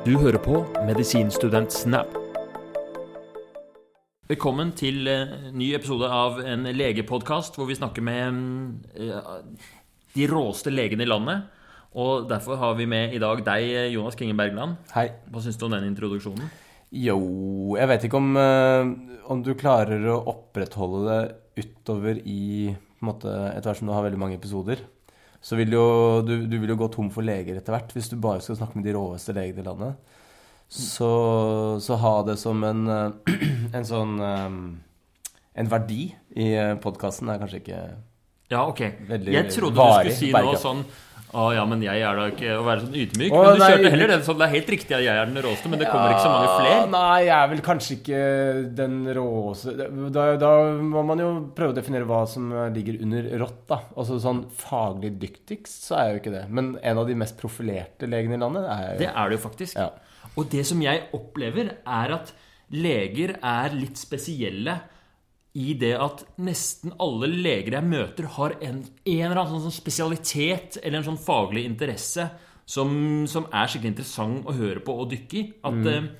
Du hører på Medisinstudent Snap. Velkommen til eh, ny episode av en legepodkast hvor vi snakker med eh, de råeste legene i landet. Og derfor har vi med i dag deg, Jonas Kinge Bergland. Hei. Hva syns du om den introduksjonen? Jo, jeg vet ikke om, eh, om du klarer å opprettholde det utover i på en måte, Etter hvert som du har veldig mange episoder. Så vil jo, du, du vil jo gå tom for leger etter hvert hvis du bare skal snakke med de råeste legene i landet. Så, så ha det som en, eh, en sånn eh, En verdi i podkasten er kanskje ikke Ja, ok. Veldig Jeg trodde du skulle si noe sånn Å ja, men jeg er da ikke Å være sånn ydmyk. Å, men du nei, kjørte heller den sånn Det er helt riktig at jeg er den råeste, men det kommer ikke så mange flere. Nei, jeg er vel kanskje ikke den råeste da, da må man jo prøve å definere hva som ligger under rått, da. Altså sånn faglig dyktigst, så er jeg jo ikke det. Men en av de mest profilerte legene i landet er jeg jo. Det er det jo faktisk. Ja. Og det som jeg opplever, er at leger er litt spesielle i det at nesten alle leger jeg møter, har en, en eller annen sånn spesialitet eller en sånn faglig interesse som, som er skikkelig interessant å høre på og dykke i. At Mm. eh,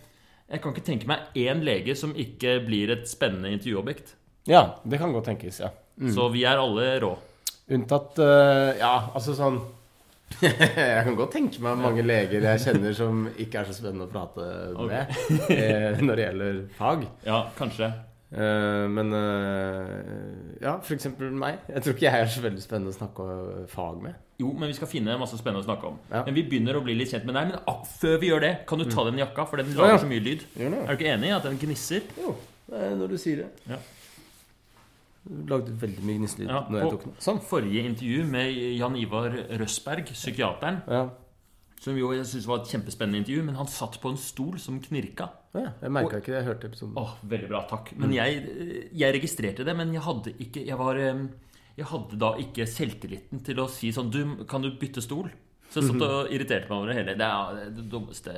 Jeg kan ikke tenke meg én lege som ikke blir et spennende intervjuobjekt. ja, det kan godt tenkes, ja. Så vi er alle rå. Unntatt uh, Ja, altså sånn Jeg kan godt tenke meg mange leger jeg kjenner som ikke er så spennende å prate med okay. når det gjelder fag. Ja, kanskje. Eh, men uh, ja, eksempel meg. Jeg tror ikke jeg er så veldig spennende å snakke fag med. Jo, men vi skal finne masse spennende å snakke om. Ja. Men vi begynner å bli litt kjent med deg. Men ah, før vi gjør det, kan du ta den jakka, for den lager ja. så mye lyd. Er du ikke enig i at den gnisser? Jo, det er når du sier det. Ja. Du lagde veldig mye gnisselyd Ja, når jeg tok den. Sånn. Forrige intervju med Jan Ivar Røsberg, psykiateren, Ja. Som jo jeg synes var et kjempespennende intervju, men han satt på en stol som knirka. ja jeg merka ikke det. Jeg hørte episoden. Åh, veldig bra, takk. Men jeg, jeg registrerte det, men jeg hadde ikke Jeg var eh, Jeg hadde da ikke selvtilliten til å si sånn Du, kan du bytte stol? Så jeg satt og irriterte meg over det hele. Det er det dummeste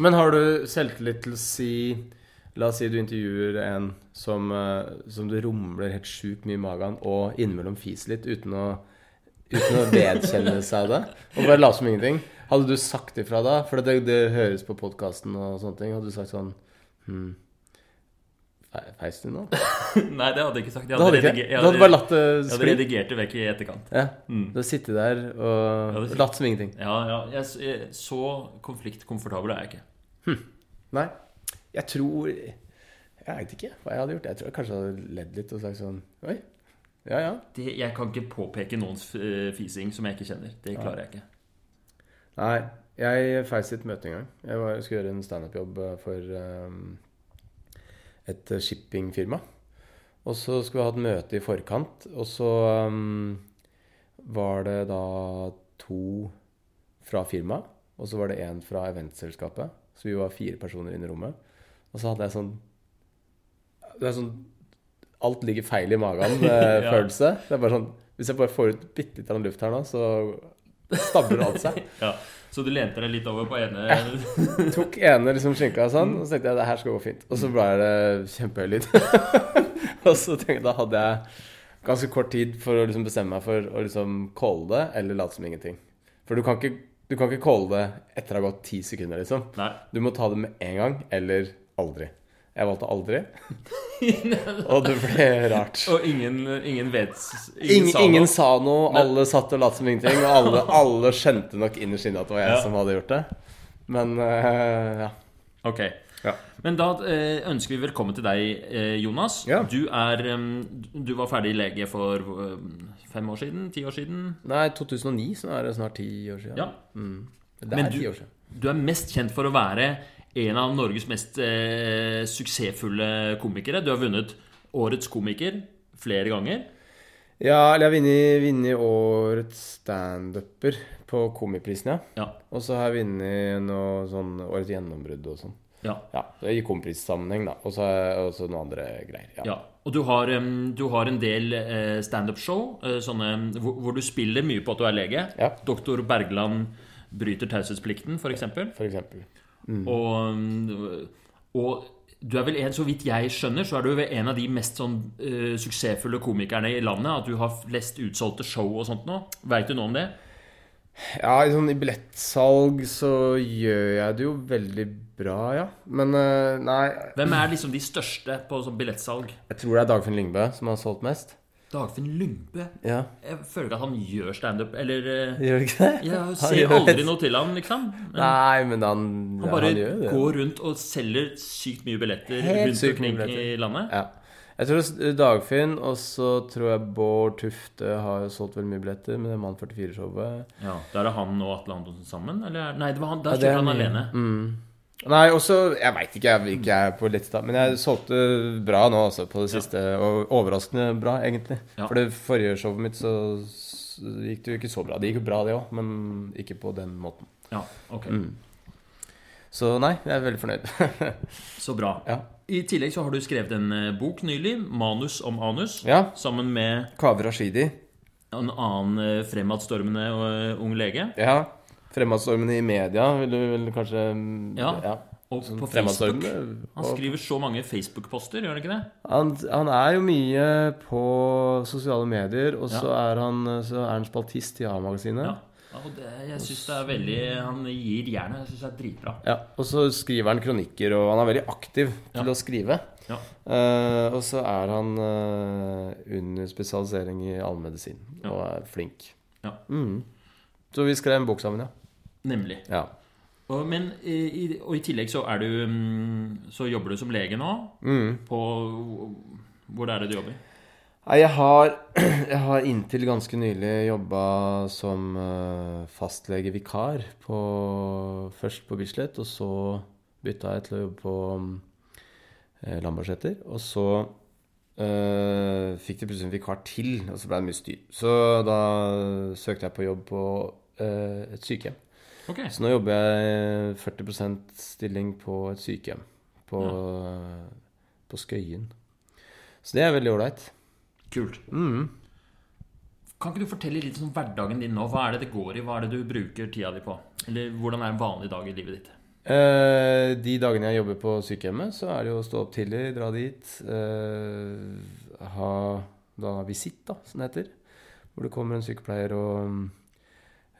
Men har du selvtillit til å si La oss si du intervjuer en som, eh, som du rumler helt sjukt mye i magen, og innimellom fiser litt uten å, uten å vedkjenne seg det, og bare late som ingenting. Hadde du sagt ifra da? For det, det høres på podkasten og sånne ting. Hadde du sagt sånn hm, Feis du nå? Nei, det hadde jeg ikke sagt. Jeg hadde rediger- jeg hadde bare latt det jeg hadde redigert det vekk i etterkant. Ja. Mm. Du har sittet der og latt som ingenting. Ja, ja. Jeg, jeg, så konfliktkomfortabel er jeg ikke. Nei. Jeg tror Jeg veit ikke hva jeg hadde gjort. Jeg tror jeg kanskje hadde ledd litt og sagt sånn Oi. Ja, ja. Det, jeg kan ikke påpeke noens eh, fising som jeg ikke kjenner. Det klarer jeg ikke. Nei, jeg feis i et møte en gang. Jeg, var, jeg skulle gjøre en standup-jobb eh, for um, et shippingfirma. Og så skulle vi ha et møte i forkant, og så um, var det da to fra firmaet, og så var det en fra eventselskapet. Så vi var fire personer inne i rommet. Og så hadde jeg sånn Det er sånn Alt ligger feil i magen-følelse. Det er bare sånn Hvis jeg bare får ut bitte litt av luft her nå, så stabler alt seg. Ja, Så du lente deg litt over på ene tok ene liksom skinka sånn, og så tenkte jeg det her skal gå fint. Og så ble det kjempehøy lyd. og så tenkte jeg da hadde jeg ganske kort tid for å liksom bestemme meg for å liksom calle det eller late som ingenting. For du kan ikke, du kan ikke calle det etter å ha gått ti sekunder, liksom. Nei. Du må ta det med en gang eller aldri. Jeg valgte aldri, og det ble rart. Og ingen, ingen vet Ingen, sa ingen sa noe, alle satt og lot som ingenting, og alle, alle skjønte nok innerst inne at det var jeg Ja. som hadde gjort det. Men uh, ja. Ok. Ja. Men da eh, ønsker vi velkommen til deg, eh, Jonas. Ja. Du er Du var ferdig lege for em, fem år siden? Ti år siden? Nei, 2009, så nå er det snart ti år siden. Ja. Mm. Det Men er du- ti år siden. Du er mest kjent for å være en av Norges mest eh, suksessfulle komikere. Du har vunnet Årets komiker flere ganger. Ja, eller jeg har vunnet- årets standuper på Komiprisen, ja. Ja. Og så har jeg vunnet noe sånn Årets gjennombrudd og sånn. ja. Ja, det I komprissammenheng, da. Og så har jeg også noen andre greier. Ja. Ja, og du har, du har en del eh, standup-show eh, hvor, hvor du spiller mye på at du er lege. Ja. Doktor Bergland bryter taushetsplikten, f.eks. For eksempel. Og, mm, og du er vel en, så vidt jeg skjønner, så er du vel en av de mest sånn uh, suksessfulle komikerne i landet. At du har flest utsolgte show og sånt nå. Veit du noe om det? Ja, i sånn i billettsalg så gjør jeg det jo veldig bra, ja. Men uh, nei Hvem er liksom de største på sånn billettsalg? Jeg tror det er Dagfinn Lyngbø som har solgt mest. Dagfinn Lyngbø. Ja. Jeg føler ikke at han gjør standup, eller eh, Gjør ikke det? Jeg ser aldri noe til han, liksom. Men Nei, men han, han bare han gjør det. går rundt og selger sykt mye billetter Helt rundt omkring i landet. Ja. Jeg tror Dagfinn, og så tror jeg Bård Tufte har jo solgt veldig mye billetter med det Mann 44-showet. Ja, Da er det han og Atle Antonsen sammen? Eller? Nei, det var han, der Ja, er han alene. Mm. Nei, også Jeg veit ikke, jeg ikke jeg er på litt da, men jeg solgte bra nå, altså, på det siste. Og overraskende bra, egentlig. Ja. For det forrige showet mitt så gikk det jo ikke så bra. Det gikk jo bra, det òg, men ikke på den måten. Ja, ok. Mm. Så nei, jeg er veldig fornøyd. Så bra. ja. I tillegg så har du skrevet en eh, bok nylig, 'Manus om anus', ja. sammen med Kaveh Rashidi. en annen eh, fremadstormende eh, ung lege. Ja. Fremadstormende i media, vil du vel kanskje Ja. Ja. Og sånn på Facebook. Han skriver så mange Facebook-poster, gjør han ikke det? Han, han er jo mye på sosiale medier, og så, er, han, så er han spaltist i A-magasinet. Ja. ja og det, jeg syns det er veldig Han gir jernet. Jeg syns det er dritbra. Ja, og så skriver han kronikker, og han er veldig aktiv til Ja. å skrive. Ja. Uh, og så er han uh, under spesialisering i allmedisin Ja. og er flink. Ja. Mm. Så vi skrev en bok sammen, ja. Nemlig. ja. Og, men, i, i- og i tillegg så er du mm, Så jobber du som lege nå. Mm. På Hvor er det du jobber? Jeg har, jeg har inntil ganske nylig jobba som uh, fastlegevikar på, først på Bislett, og så bytta jeg til å jobbe på uh, Lambertseter. Og så eh, fikk de plutselig en vikar til, og så ble det mye styr. Så da søkte jeg på jobb på eh, et sykehjem. Ok. Så nå jobber jeg 40% stilling på et sykehjem på, ja. på Skøyen. Så det er veldig ålreit. Kult. Mm. Kan ikke du fortelle litt om hverdagen din nå? Hva er det det går i? Hva er det du bruker tida di på? Eller hvordan er en vanlig dag i livet ditt? Eh, de dagene jeg jobber på sykehjemmet, så er det jo å stå opp tidlig, dra dit. Eh, ha da visitt, da, som det heter. Hvor det kommer en sykepleier og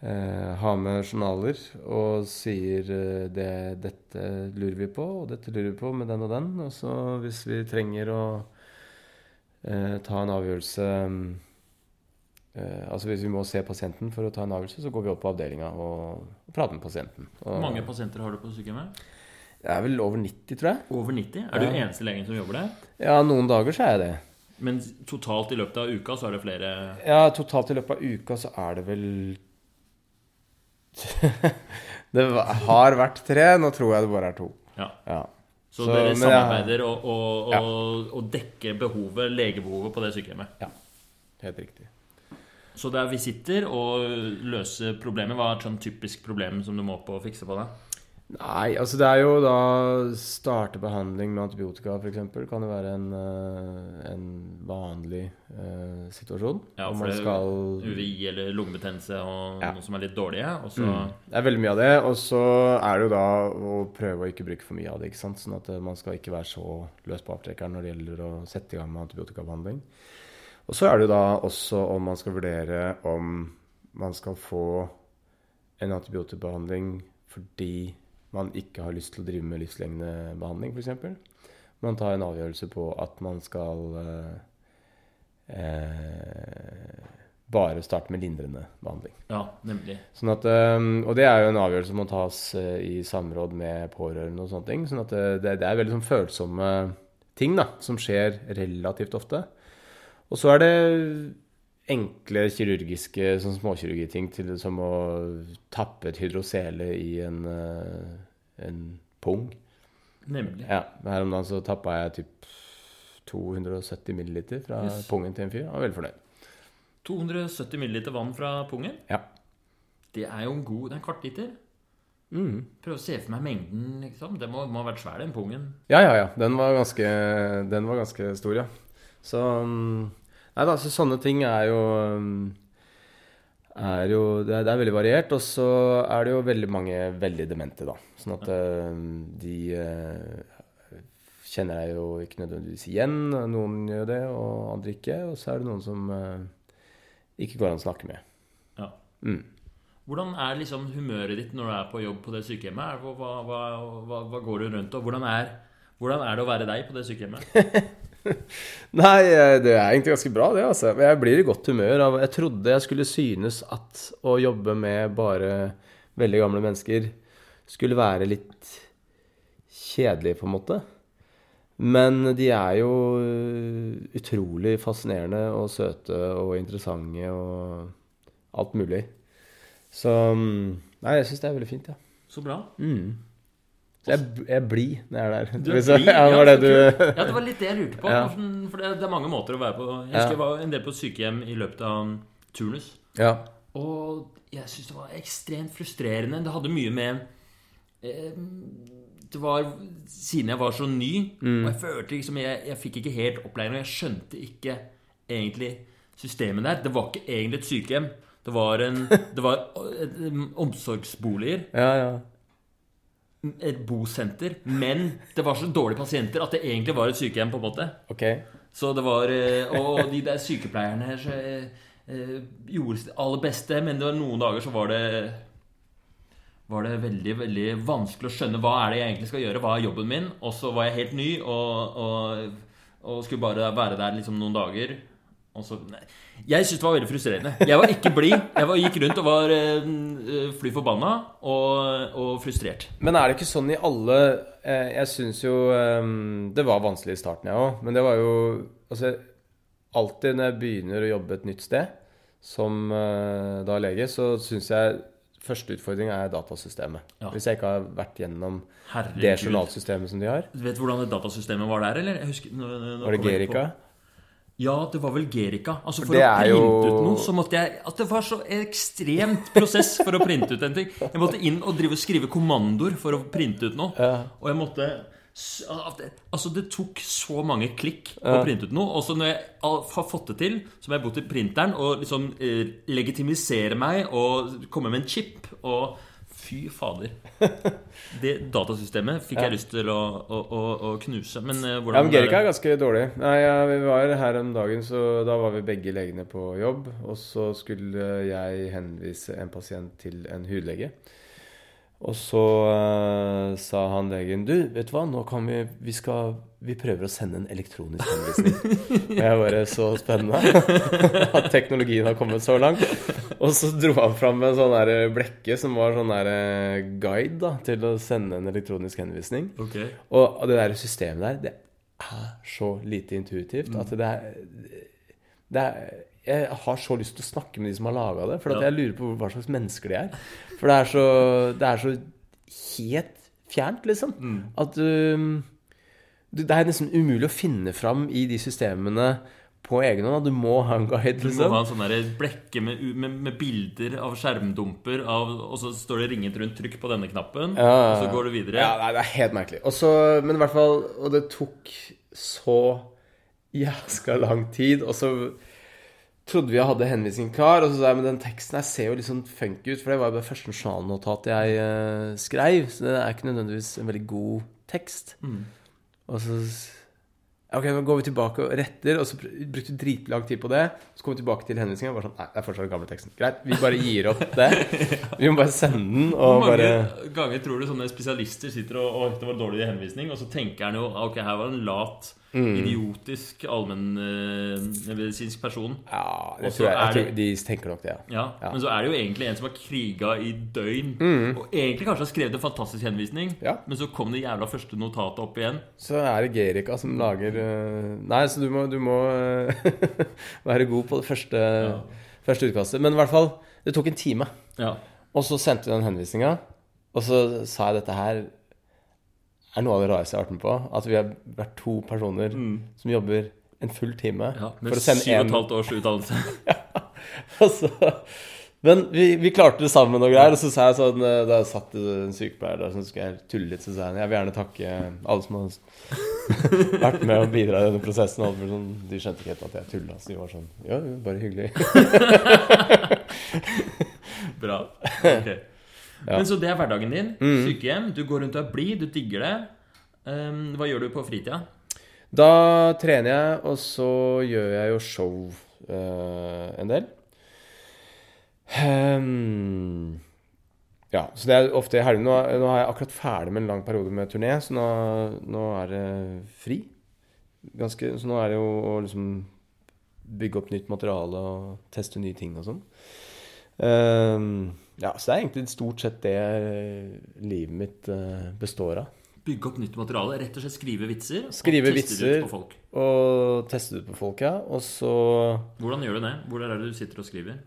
har med journaler og sier eh, det, 'Dette lurer vi på, og dette lurer vi på med den og den'. Og så hvis vi trenger å eh, ta en avgjørelse eh, Altså hvis vi må se pasienten for å ta en avgjørelse, så går vi opp på avdelinga og, og prater med pasienten. Hvor mange pasienter har du på sykehjemmet? det er vel over 90, tror jeg. Over 90? Er du eneste legen som jobber der? Ja, noen dager så er jeg det. Men totalt i løpet av uka så er det flere Ja, totalt i løpet av uka så er det vel Det har vært tre, nå tror jeg det bare er to. Ja. Ja. Så, Så, dere samarbeider og, og, og, og dekker behovet, legebehovet på det sykehjemmet? Ja. Helt riktig. Så det er visitter og løse problemer. Hva er et sånn typisk problem som du må på å fikse på? da? Nei, altså det er jo da starte behandling med antibiotika f.eks. kan jo være en, eh, en vanlig eh, situasjon. Ja, for man det skal UVI eller lungebetennelse og Ja. noe som er litt dårlige. Og så Mm. Det er veldig mye av det. Og så er det jo da å prøve å ikke bruke for mye av det. ikke sant? Sånn at eh, man skal ikke være så løs på avtrekkeren når det gjelder å sette i gang med antibiotikabehandling. Og så er det jo da også om man skal vurdere om man skal få en antibiotikabehandling fordi man ikke har lyst til å drive med livslengende behandling, f.eks. Man tar en avgjørelse på at man skal eh, eh, bare starte med lindrende behandling. Ja, nemlig. Sånn at, og det er jo en avgjørelse som må tas øh, i samråd med pårørende og sånne ting. Sånn at det, det, det er veldig sånn følsomme ting da, som skjer relativt ofte. Og så er det enkle kirurgiske, sånn småkirurgiting til, som å tappe et hydrosele i en, øh, en pung. Nemlig. Ja, Her om dagen så tappa jeg typ 270 milliliter fra Yes. pungen til en fyr. Jeg var veldig fornøyd. 270 ml vann fra pungen. Ja. Det er jo en god Det er en kvart liter. Mm. Prøv å se for meg mengden, liksom. Det må, må ha vært svær, den pungen. Ja, ja, ja. Den var ganske, den var ganske stor, ja. Så um, Nei da, så sånne ting er jo er jo, det, er, det er veldig variert. Og så er det jo veldig mange veldig demente, da. Sånn at um, de uh, kjenner deg jo ikke nødvendigvis igjen. Noen gjør det, og andre ikke. Og så er det noen som uh, ikke går an å snakke med. Ja. Mm. Hvordan er liksom humøret ditt når du er på jobb på det sykehjemmet? Hva, hva, hva, hva går du rundt og hvordan er, hvordan er det å være deg på det sykehjemmet? Nei, eh, det er egentlig ganske bra, det. altså. Jeg blir i godt humør av Jeg trodde jeg skulle synes at å jobbe med bare veldig gamle mennesker skulle være litt kjedelig, på en måte. Men de er jo eh, utrolig fascinerende og søte og interessante og alt mulig. Så mm, Nei, jeg syns det er veldig fint, ja. Så bra. Mm. Så jeg, jeg blir når jeg er der. Du er Hvis jeg- ja, var det du. Ja, det var litt det jeg lurte på. Ja. For det, det er mange måter å være på. Jeg husker jeg var en del på sykehjem i løpet av turnus. Ja. Og jeg syns det var ekstremt frustrerende. Det hadde mye med eh, Det var Siden jeg var så ny, Mm. og jeg følte liksom jeg, jeg fikk ikke helt opplæring, og jeg skjønte ikke egentlig systemet der. Det var ikke egentlig et sykehjem. Det var en Det var eh, omsorgsboliger. Ja, ja. Et bosenter. Men det var så dårlige pasienter at det egentlig var et sykehjem, på en måte. okay. Så det var eh, Og de der sykepleierne her så, eh, gjorde sitt aller beste, men det var noen dager så var det var det veldig veldig vanskelig å skjønne hva er det jeg egentlig skal gjøre, hva er jobben min. Og så var jeg helt ny og, og, og skulle bare være der liksom noen dager. Så. Jeg syntes det var veldig frustrerende. Jeg var ikke blid. Jeg var, gikk rundt og var øh, fly forbanna og, og frustrert. Men er det ikke sånn i alle eh, Jeg syns jo eh, Det var vanskelig i starten, jeg òg. Men det var jo Altså, alltid når jeg begynner å jobbe et nytt sted som eh, da lege, så syns jeg første utfordring er datasystemet. Ja. Hvis jeg ikke har vært gjennom det journalsystemet som de har. Du vet hvordan det datasystemet var der, eller? Husker, nå- nå- nå Var det Gerica? på- Ja, det var vel Gerica. Altså For For, å printe jo- ut noe, så måtte jeg At det var så ekstremt prosess for å printe ut en ting. Jeg måtte inn og drive og skrive kommandoer for å printe ut noe. Ja. Og jeg måtte Altså, det tok så mange klikk å printe ut noe. Og så når jeg har fått det til, så må jeg bo til printeren og liksom eh, legitimisere meg og komme med en chip. Og fy fader. Det datasystemet fikk jeg lyst til å, å, å, å knuse. Men eh, hvordan Ja, men Gerika er ganske dårlig. Nei, ja, Vi var her om dagen, så da var vi begge legene på jobb. Og så skulle jeg henvise en pasient til en hudlege. Og så uh, sa han legen Du, vet du hva, nå kan vi Vi skal Vi prøver å sende en elektronisk henvisning. og jeg bare Så spennende at teknologien har kommet så langt. Og så dro han fram en sånn der blekke som var sånn der eh, guide da, til å sende en elektronisk henvisning. Okay. Og det der systemet der, det er så lite intuitivt at det er, det er Jeg har så lyst til å snakke med de som har laga det, for Ja. jeg lurer på hva slags mennesker de er. For det er så, det er så helt fjernt, liksom. At du, du Det er nesten umulig å finne fram i de systemene på egen hånd. Du må ha en guide, Du må liksom. ha en sånn blekke med, med, med bilder av skjermdumper, av, og så står det 'ringet rundt', trykk på denne knappen, Ja, og så går du videre. Ja, nei, det er helt merkelig. Også, men i hvert fall Og det tok så jæska lang tid. Og så trodde vi jeg hadde henvisningen klar, og så sa jeg men den teksten her ser jo litt sånn funky ut, for det var jo bare første journalnotat jeg uh, skrev, så det er ikke nødvendigvis en veldig god tekst. Og så Ok, nå går vi tilbake og retter, og så brukte vi dritlang tid på det. Så kom vi tilbake til henvisningen og bare sånn Nei, det er fortsatt den gamle teksten. Greit, vi bare gir opp det. Vi må bare sende den, Hvor mange bare ganger tror du sånne spesialister sitter og Å, det var dårlig henvisning, og så tenker han jo Ok, her var en lat, Mm. idiotisk allmennmedisinsk person. Ja, det tror jeg, jeg tror, de tenker nok det, ja. Ja, Ja. Men så er det jo egentlig en som har kriga i døgn, og egentlig kanskje har skrevet en fantastisk henvisning, Ja. men så kom det jævla første notatet opp igjen. Så er det Gerika som lager øh, Nei, så du må, du må øh, være god på det første, første utkastet. Men i hvert fall, det tok en time. Ja. Og så sendte vi den henvisninga, og så sa jeg dette her er noe av det rareste jeg har vært med på. At vi har vært to personer som jobber en full time ja med for å sende syv og et halvt års utdannelse. ja, altså. Men vi, vi klarte det sammen og greier. Og så sa jeg sånn Da Da satt en sykepleier der som skulle jeg tulle litt, så sa jeg jeg vil gjerne takke alle som har vært med og bidra i denne prosessen. Og sånn. De skjønte ikke helt at jeg tulla, så de var sånn Ja, bare hyggelig. Bra. Ok. Men Så det er hverdagen din. Mm. Sykehjem. Du går rundt og er blid, du digger det. Um, hva gjør du på fritida? Da trener jeg, og så gjør jeg jo show uh, en del. Um, ja, så det er ofte i helgene. Nå, nå er jeg akkurat ferdig med en lang periode med turné, så nå, nå er det fri. Ganske, så nå er det jo å liksom bygge opp nytt materiale og teste nye ting og sånn. Ehm, ja, så det er egentlig stort sett det livet mitt eh, består av. Bygge opp nytt materiale. Rett og slett skrive vitser. Skrive og teste det ut på folk. Og teste det ut på folk, ja. Og så Hvordan gjør du det? Hvor er det du sitter og skriver?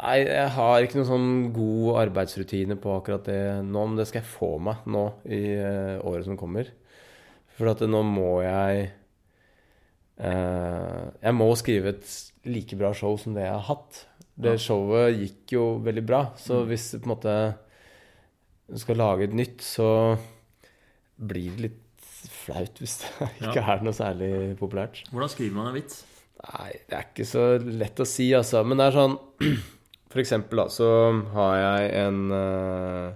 Nei, jeg har ikke noen sånn god arbeidsrutine på akkurat det nå, men det skal jeg få meg nå i eh, året som kommer. For at nå må jeg eh, Jeg må skrive et like bra show som det jeg har hatt. Det showet gikk jo veldig bra, så Mm. hvis du på en måte skal lage et nytt, så blir det litt flaut hvis det ikke er noe særlig populært. Hvordan skriver man en vits? Nei, det er ikke så lett å si, altså. Men det er sånn For eksempel, da, så har jeg en uh,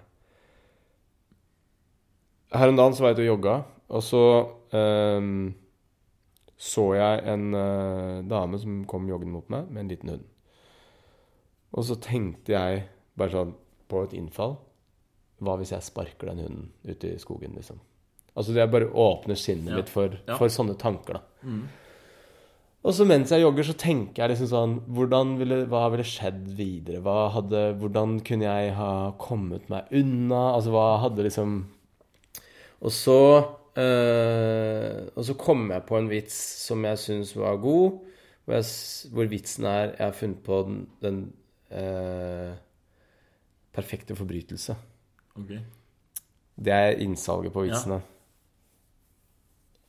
Her om dagen så var jeg ute og jogga, og så eh, så jeg en uh, dame som kom joggende mot meg med en liten hund. Og så tenkte jeg bare sånn på et innfall Hva hvis jeg sparker den hunden ute i skogen, liksom? Altså jeg bare åpner sinnet Ja. mitt for, Ja. for sånne tanker, da. Mm. Og så mens jeg jogger, så tenker jeg liksom sånn hvordan ville, Hva ville skjedd videre? Hadde, hvordan kunne jeg ha kommet meg unna? Altså hva hadde liksom Og så øh, Og så kom jeg på en vits som jeg syns var god, hvor, jeg, hvor vitsen er Jeg har funnet på den, den eh, perfekte forbrytelse. Okay. Det er innsalget på vitsene.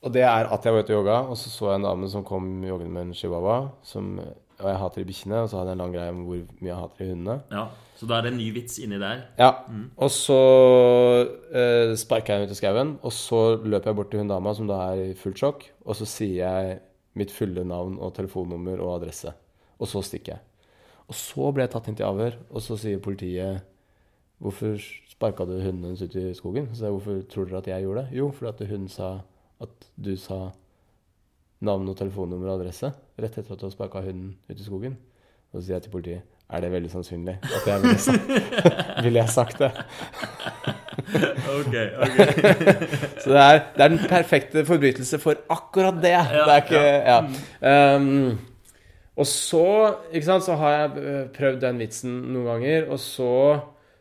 Og det er at jeg var ute og jogga, og så så jeg en dame som kom joggende med en chihuahua. Som, og jeg hater bikkjene, og så hadde jeg en lang greie om hvor mye jeg hater hundene. Ja, Så da er det en ny vits inni der. Ja, Mm. Og så eh, sparka jeg henne ut i skauen, og så løper jeg bort til hun dama, som da er i fullt sjokk, og så sier jeg mitt fulle navn og telefonnummer og adresse. Og så stikker jeg. Og så ble jeg tatt inn til avhør, og så sier politiet Hvorfor sparka du hunden hennes ut i skogen? Så jeg, hvorfor tror dere at jeg gjorde det? Jo, fordi hun sa at du sa navn og telefonnummer og adresse rett etter at du har sparka hunden ut i skogen. Og så sier jeg til politiet Er det veldig sannsynlig at jeg ville sagt, ville jeg sagt det? Ok, ok. Så det er, det er den perfekte forbrytelse for akkurat det. det er ikke Ja. Um, og så, ikke sant, så har jeg øh, prøvd den vitsen noen ganger, og så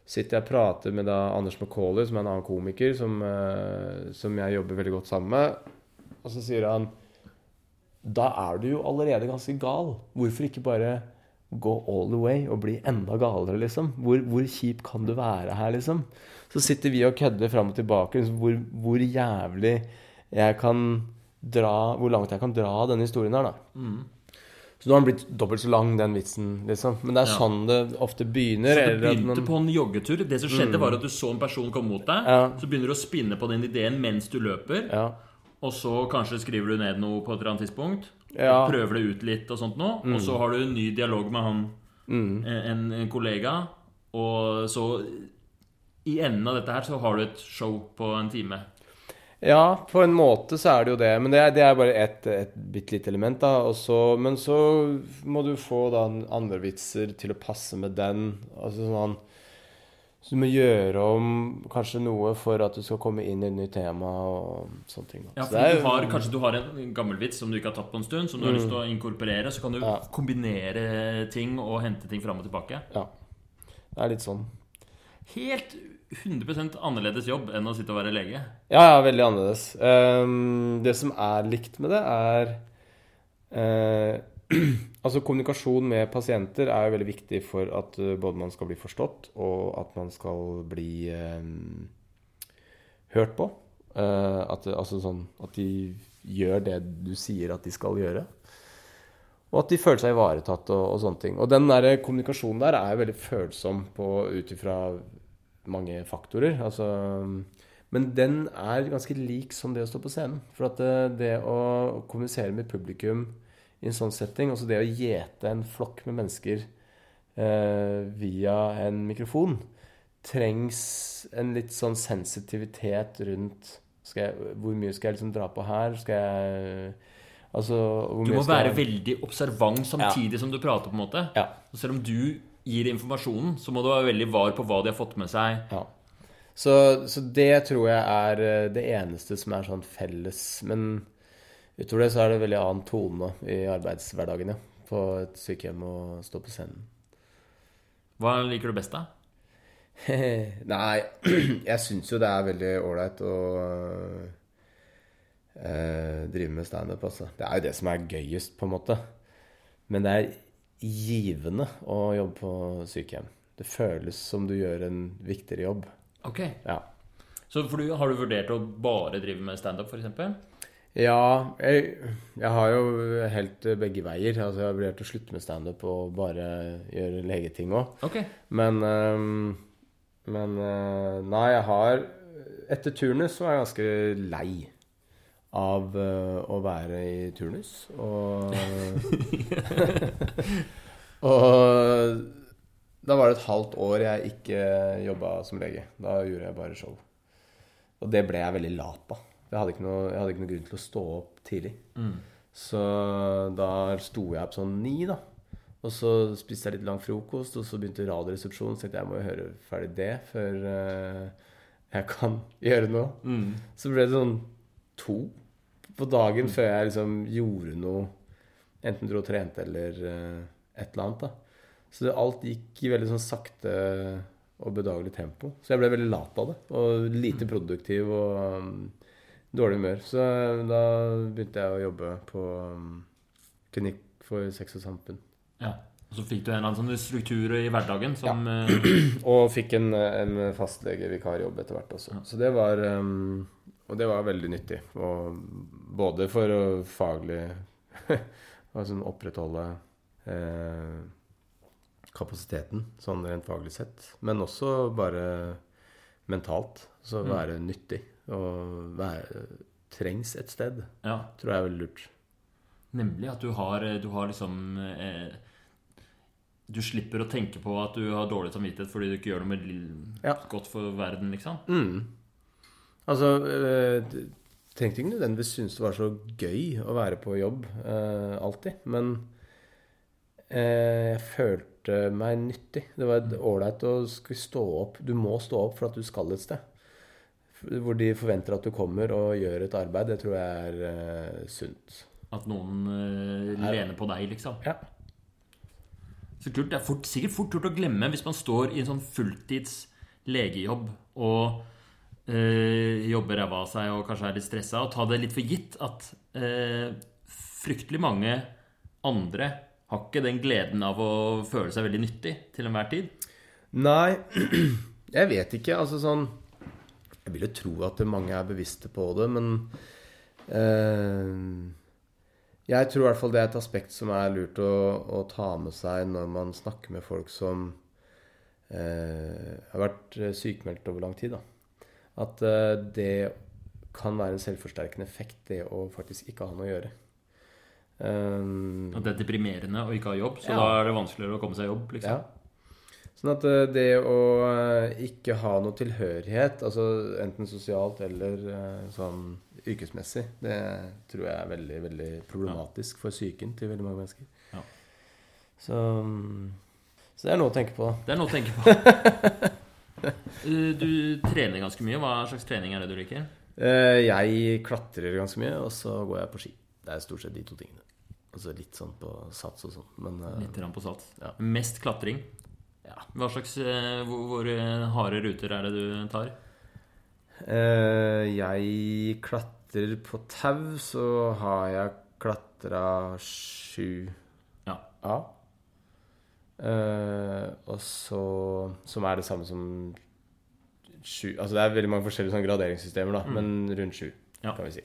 sitter jeg og prater med da Anders McCauley, som er en annen komiker, som, øh, som jeg jobber veldig godt sammen med. Og så sier han Da er du jo allerede ganske gal. Hvorfor ikke bare gå all the way og bli enda galere, liksom? Hvor, hvor kjip kan du være her, liksom? Så sitter vi og kødder fram og tilbake. Liksom, hvor, hvor jævlig jeg kan dra Hvor langt jeg kan dra denne historien her, da. Mm. Så nå har den blitt dobbelt så lang, den vitsen, liksom. Men det er Ja. sånn det ofte begynner. Så det eller at begynte man- på en joggetur. Det som skjedde, var at du så en person komme mot deg. Ja. Så begynner du å spinne på den ideen mens du løper. Ja. Og så kanskje skriver du ned noe på et eller annet tidspunkt. Ja. Og prøver det ut litt og sånt noe. Og så har du en ny dialog med han, Mm. en, en kollega. Og så i enden av dette her så har du et show på en time. Ja, på en måte så er det jo det. Men det er, det er bare et, et bitte lite element, da. Også, men så må du få da andre vitser til å passe med den. Altså sånn Så du må gjøre om kanskje noe for at du skal komme inn i et nytt tema og sånne ting. da. Ja, for er du har, Kanskje du har en gammel vits som du ikke har tatt på en stund, som du har lyst til å inkorporere. Så kan du Ja. kombinere ting og hente ting fram og tilbake. Ja. Det er litt sånn. Helt 100 annerledes jobb enn å sitte og være lege. Ja, ja, veldig annerledes. Um, det som er likt med det, er uh, Altså, kommunikasjon med pasienter er jo veldig viktig for at eh, både man skal bli forstått, og at man skal bli um, hørt på. Uh, at, altså sånn at de gjør det du sier at de skal gjøre. Og at de føler seg ivaretatt og, og sånne ting. Og den der kommunikasjonen der er veldig følsom ut ifra mange faktorer. Altså, men den er ganske lik som det å stå på scenen. For at det, det å kommunisere med publikum i en sånn setting, altså det å gjete en flokk med mennesker eh, via en mikrofon, trengs en litt sånn sensitivitet rundt skal jeg, Hvor mye skal jeg liksom dra på her? Skal jeg Altså Du må være veldig observant samtidig som du prater. på en måte Ja. Selv om du gir informasjonen, så må du være veldig var på hva de har fått med seg. Ja. Så, så det tror jeg er eh, det eneste som er sånn felles. Men utover det så er det veldig annen tone i arbeidshverdagen, ja. På et sykehjem og stå på scenen. Hva liker du best, da? Nei, jeg syns jo det er veldig ålreit å eh, drive med standup, altså. Det er jo det som er gøyest, på en måte. Men det er givende å jobbe på sykehjem. Det føles som du gjør en viktigere jobb. Ok. Ja. Så du, Har du vurdert å bare drive med standup, f.eks.? Ja, jeg, jeg har jo helt begge veier. Altså, jeg har vurdert å slutte med standup og bare gjøre legeting òg. Ok. Men ehm, Men eh, Nei, jeg har Etter turnus så var jeg ganske lei av eh, å være i turnus. Og Og da var det et halvt år jeg ikke jobba som lege. Da gjorde jeg bare show. Og det ble jeg veldig lat av. Jeg hadde ikke noe, grunn til å stå opp tidlig. Mm. Så da sto jeg opp sånn ni, da. Og så spiste jeg litt lang frokost, og så begynte Radioresepsjonen. Så tenkte jeg jeg må høre ferdig det før eh, jeg kan gjøre noe. Mm. Så ble det sånn to på dagen før jeg liksom gjorde noe. Enten dro og trente eller eh, et eller annet. da. Så det, alt gikk i veldig sånn sakte og bedagelig tempo. Så jeg ble veldig lat av det. Og lite produktiv og um, dårlig humør. Så da begynte jeg å jobbe på um, klinikk for sex og samfunn. Ja. Og så fikk du en eller annen sånn struktur i hverdagen som ja. Og fikk en, en fastlegevikarjobb etter hvert også. Ja. Så det var um, Og det var veldig nyttig. Og både for å faglig altså opprettholde eh, kapasiteten, sånn rent faglig sett. Men også bare mentalt. Så Mm. være nyttig. Og være trengs et sted. Ja. Tror jeg er veldig lurt. Nemlig at du har, du har liksom eh, Du slipper å tenke på at du har dårlig samvittighet fordi du ikke gjør noe med Ja. godt for verden, liksom. Mm. Altså øh, Trengte ikke nødvendigvis synes det var så gøy å være på jobb øh, alltid. Men øh, jeg følte meg nyttig. Det var ålreit å skulle stå opp. Du må stå opp for at du skal et sted. Hvor de forventer at du kommer og gjør et arbeid. Det tror jeg er eh, sunt. At noen Er- lener på deg, liksom. Ja. Så kult, Det er fort, sikkert fort gjort å glemme hvis man står i en sånn fulltids legejobb og jobber ræva av seg og kanskje er litt stressa, og ta det litt for gitt at eh, fryktelig mange andre har ikke den gleden av å føle seg veldig nyttig til enhver tid. Nei, jeg vet ikke. Altså sånn Jeg vil jo tro at mange er bevisste på det, men eh, Jeg tror i hvert fall det er et aspekt som er lurt å, å ta med seg når man snakker med folk som eh, har vært sykemeldt over lang tid. Da. At eh, det kan være en selvforsterkende effekt, det å faktisk ikke ha noe å gjøre. Um, At det er deprimerende å ikke ha jobb, så Ja. da er det vanskeligere å komme seg i jobb. liksom. Ja. Sånn at eh, det å eh, ikke ha noe tilhørighet, altså enten sosialt eller sånn yrkesmessig, det tror jeg er veldig, veldig problematisk for psyken til veldig mange mennesker. Ja. Så, mm, så det er noe å tenke på. Det er noe å tenke på. Eh, Du trener ganske mye. Hva slags trening er det du liker? Eh, Jeg klatrer ganske mye, og så går jeg på ski. Det er stort sett de to tingene. Altså litt sånn på sats og sånn, men eh, Litt på sats. Ja. Mest klatring. ja. Hva slags hvor, hvor harde ruter er det du tar? Jeg klatrer på tau, så har jeg klatra sju Ja. Eh, og så Som er det samme som sju Altså det er veldig mange forskjellige sånne graderingssystemer, da, Mm. men rundt sju, Ja. kan vi si.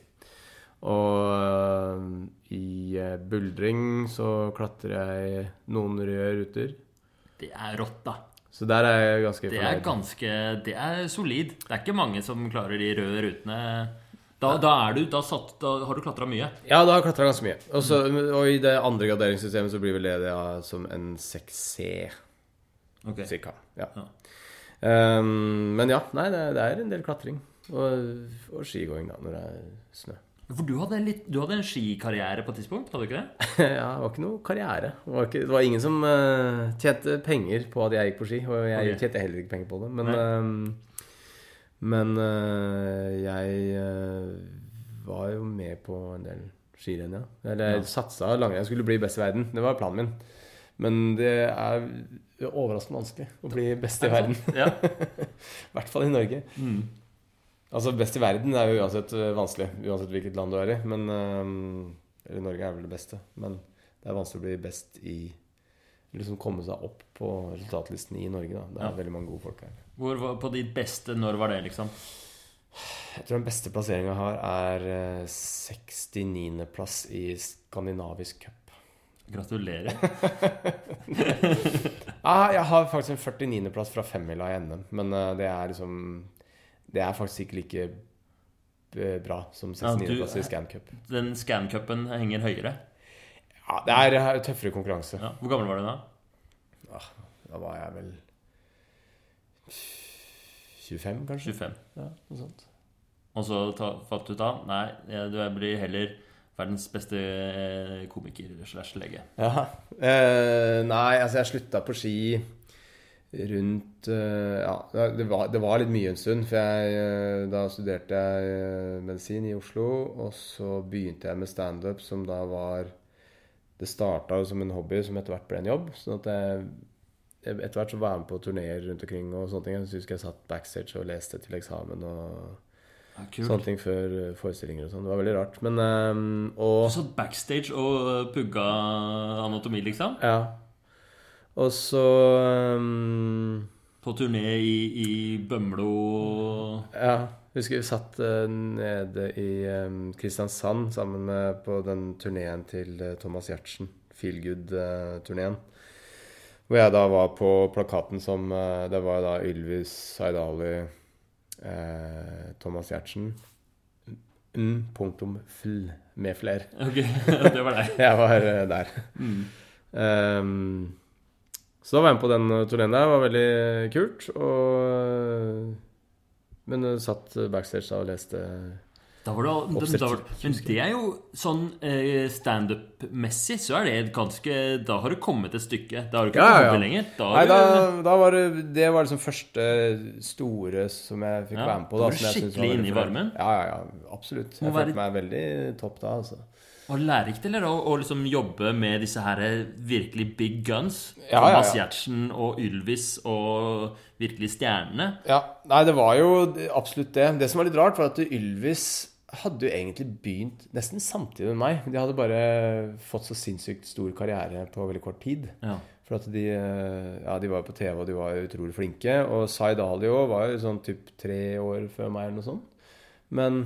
Og eh, i eh, buldring så klatrer jeg noen røde ruter. Det er rått, da. Så der er jeg ganske Det er ganske Det er solid. Det er ikke mange som klarer de røde rutene. Da, da du Da, satt, da har du klatra mye. Ja, da har jeg klatra ganske mye. Og, så, og i det andre graderingssystemet så blir vel det ja, som en 6C, Okay. cirka. Ja. Ja. Um, men ja, nei, det, det er en del klatring. Og, og skigåing, da, når det er snø. For du hadde, litt, du hadde en skikarriere på et tidspunkt, hadde du ikke det? ja, det var ikke noe karriere. Det var, ikke, det var ingen som uh, tjente penger på at jeg gikk på ski. Og jeg okay. tjente heller ikke penger på det. Men, men eh, jeg eh, var jo med på en del skirenn, ja. Eller Ja. satsa langrenn. Jeg skulle bli best i verden. Det var planen min. Men det er overraskende vanskelig å bli best i verden. Ja. I hvert fall i Norge. Mm. Altså Best i verden er jo uansett øh, vanskelig, uansett hvilket land du er i. Men Eller Norge er vel det beste, men det er vanskelig å bli best i Liksom komme seg opp på resultatlisten i Norge, da. Det er Ja. veldig mange gode folk her. Hvor, på ditt beste, når var det, liksom? Jeg tror den beste plasseringa jeg har, er øh, 69.-plass i skandinavisk cup. Gratulerer. Ah, jeg har faktisk en 49.-plass fra femmila i NM, men øh, det er liksom Det er faktisk ikke like øh, bra som 69.-plass i Scan Cup. Den scan-cupen henger høyere. Ja, det er øh, tøffere konkurranse. Ja. Hvor gammel var du da? Da var jeg vel 25, kanskje? 25. Ja, noe sånt. Og så falt fant du ut av Nei, du blir heller verdens beste eh, komiker slash lege. Ja. Eh, nei, altså jeg slutta på ski rundt eh, Ja, det var, det var litt mye en stund. For jeg, eh, da studerte jeg eh, medisin i Oslo, og så begynte jeg med standup, som da var Det starta som en hobby som etter hvert ble en jobb. sånn at jeg etter hvert så var jeg med på turneer rundt omkring og sånne ting. Jeg husker jeg satt backstage og leste til eksamen og Ja, sånne ting før eh, forestillinger og sånn. Det var veldig rart. Men um, Og Du satt backstage og pugga anatomi, liksom? Ja. Og så um, På turné i, i Bømlo Ja. Husker vi satt eh, nede i um, Kristiansand sammen med på den turneen til eh, Thomas Giertsen. Feel Good-turneen. Hvor jeg da var på plakaten som eh, Det var da Ylvis Aydali, eh, Thomas Giertsen N. Punktum fl med fler. Ok, det var deg. Jeg var eh, der. Mm. Um, så da var jeg med på den turneen der. Det var veldig kult. Og, men uh, satt backstage da og leste Da var det, da men det er jo sånn eh, standup-messig, så er det ganske Da har du kommet et stykke. Da har du ikke Ja, kommet ja. lenger. Da Nei, da, da var det Det var liksom første store som jeg fikk Ja, være med på. da var du skikkelig inne i varmen. Ja, ja, ja, absolutt. Jeg Jeg være- følte meg veldig topp da, altså. Og lærerikt, eller? Å, å liksom jobbe med disse her virkelig big guns. Ja, ja, Thomas ja. Giertsen og Ylvis og virkelig stjernene. Ja, Nei, det var jo absolutt det. Det som var litt rart, var at Ylvis hadde jo egentlig begynt nesten samtidig med meg. De hadde bare fått så sinnssykt stor karriere på veldig kort tid. Ja. For at de, eh, ja, de var jo på TV, og de var jo utrolig flinke. Og Zaid Ali var jo sånn typ tre år før meg, eller noe sånt. Men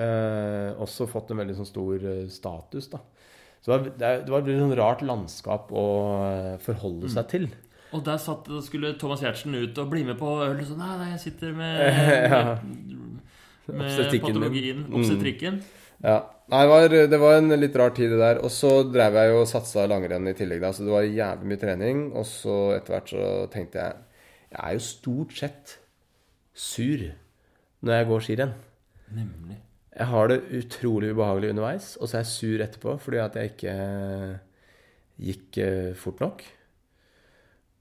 eh, også fått en veldig sånn stor eh, status, da. Så det var, det var et sånn rart landskap å eh, forholde Mm. seg til. Og der satt, skulle Thomas Giertsen ut og bli med på øl. Sånn, nei, nei, jeg sitter med, med, med, med Obstetrikken patologien, Mm. Ja. Nei, det var, det var en litt rar tid, det der. Og så drev jeg jo og satsa langrenn i tillegg, da. Så det var jævlig mye trening. Og så etter hvert så tenkte jeg Jeg er jo stort sett sur når jeg går skirenn. Nemlig. Jeg har det utrolig ubehagelig underveis, og så er jeg sur etterpå fordi at jeg ikke gikk eh, fort nok.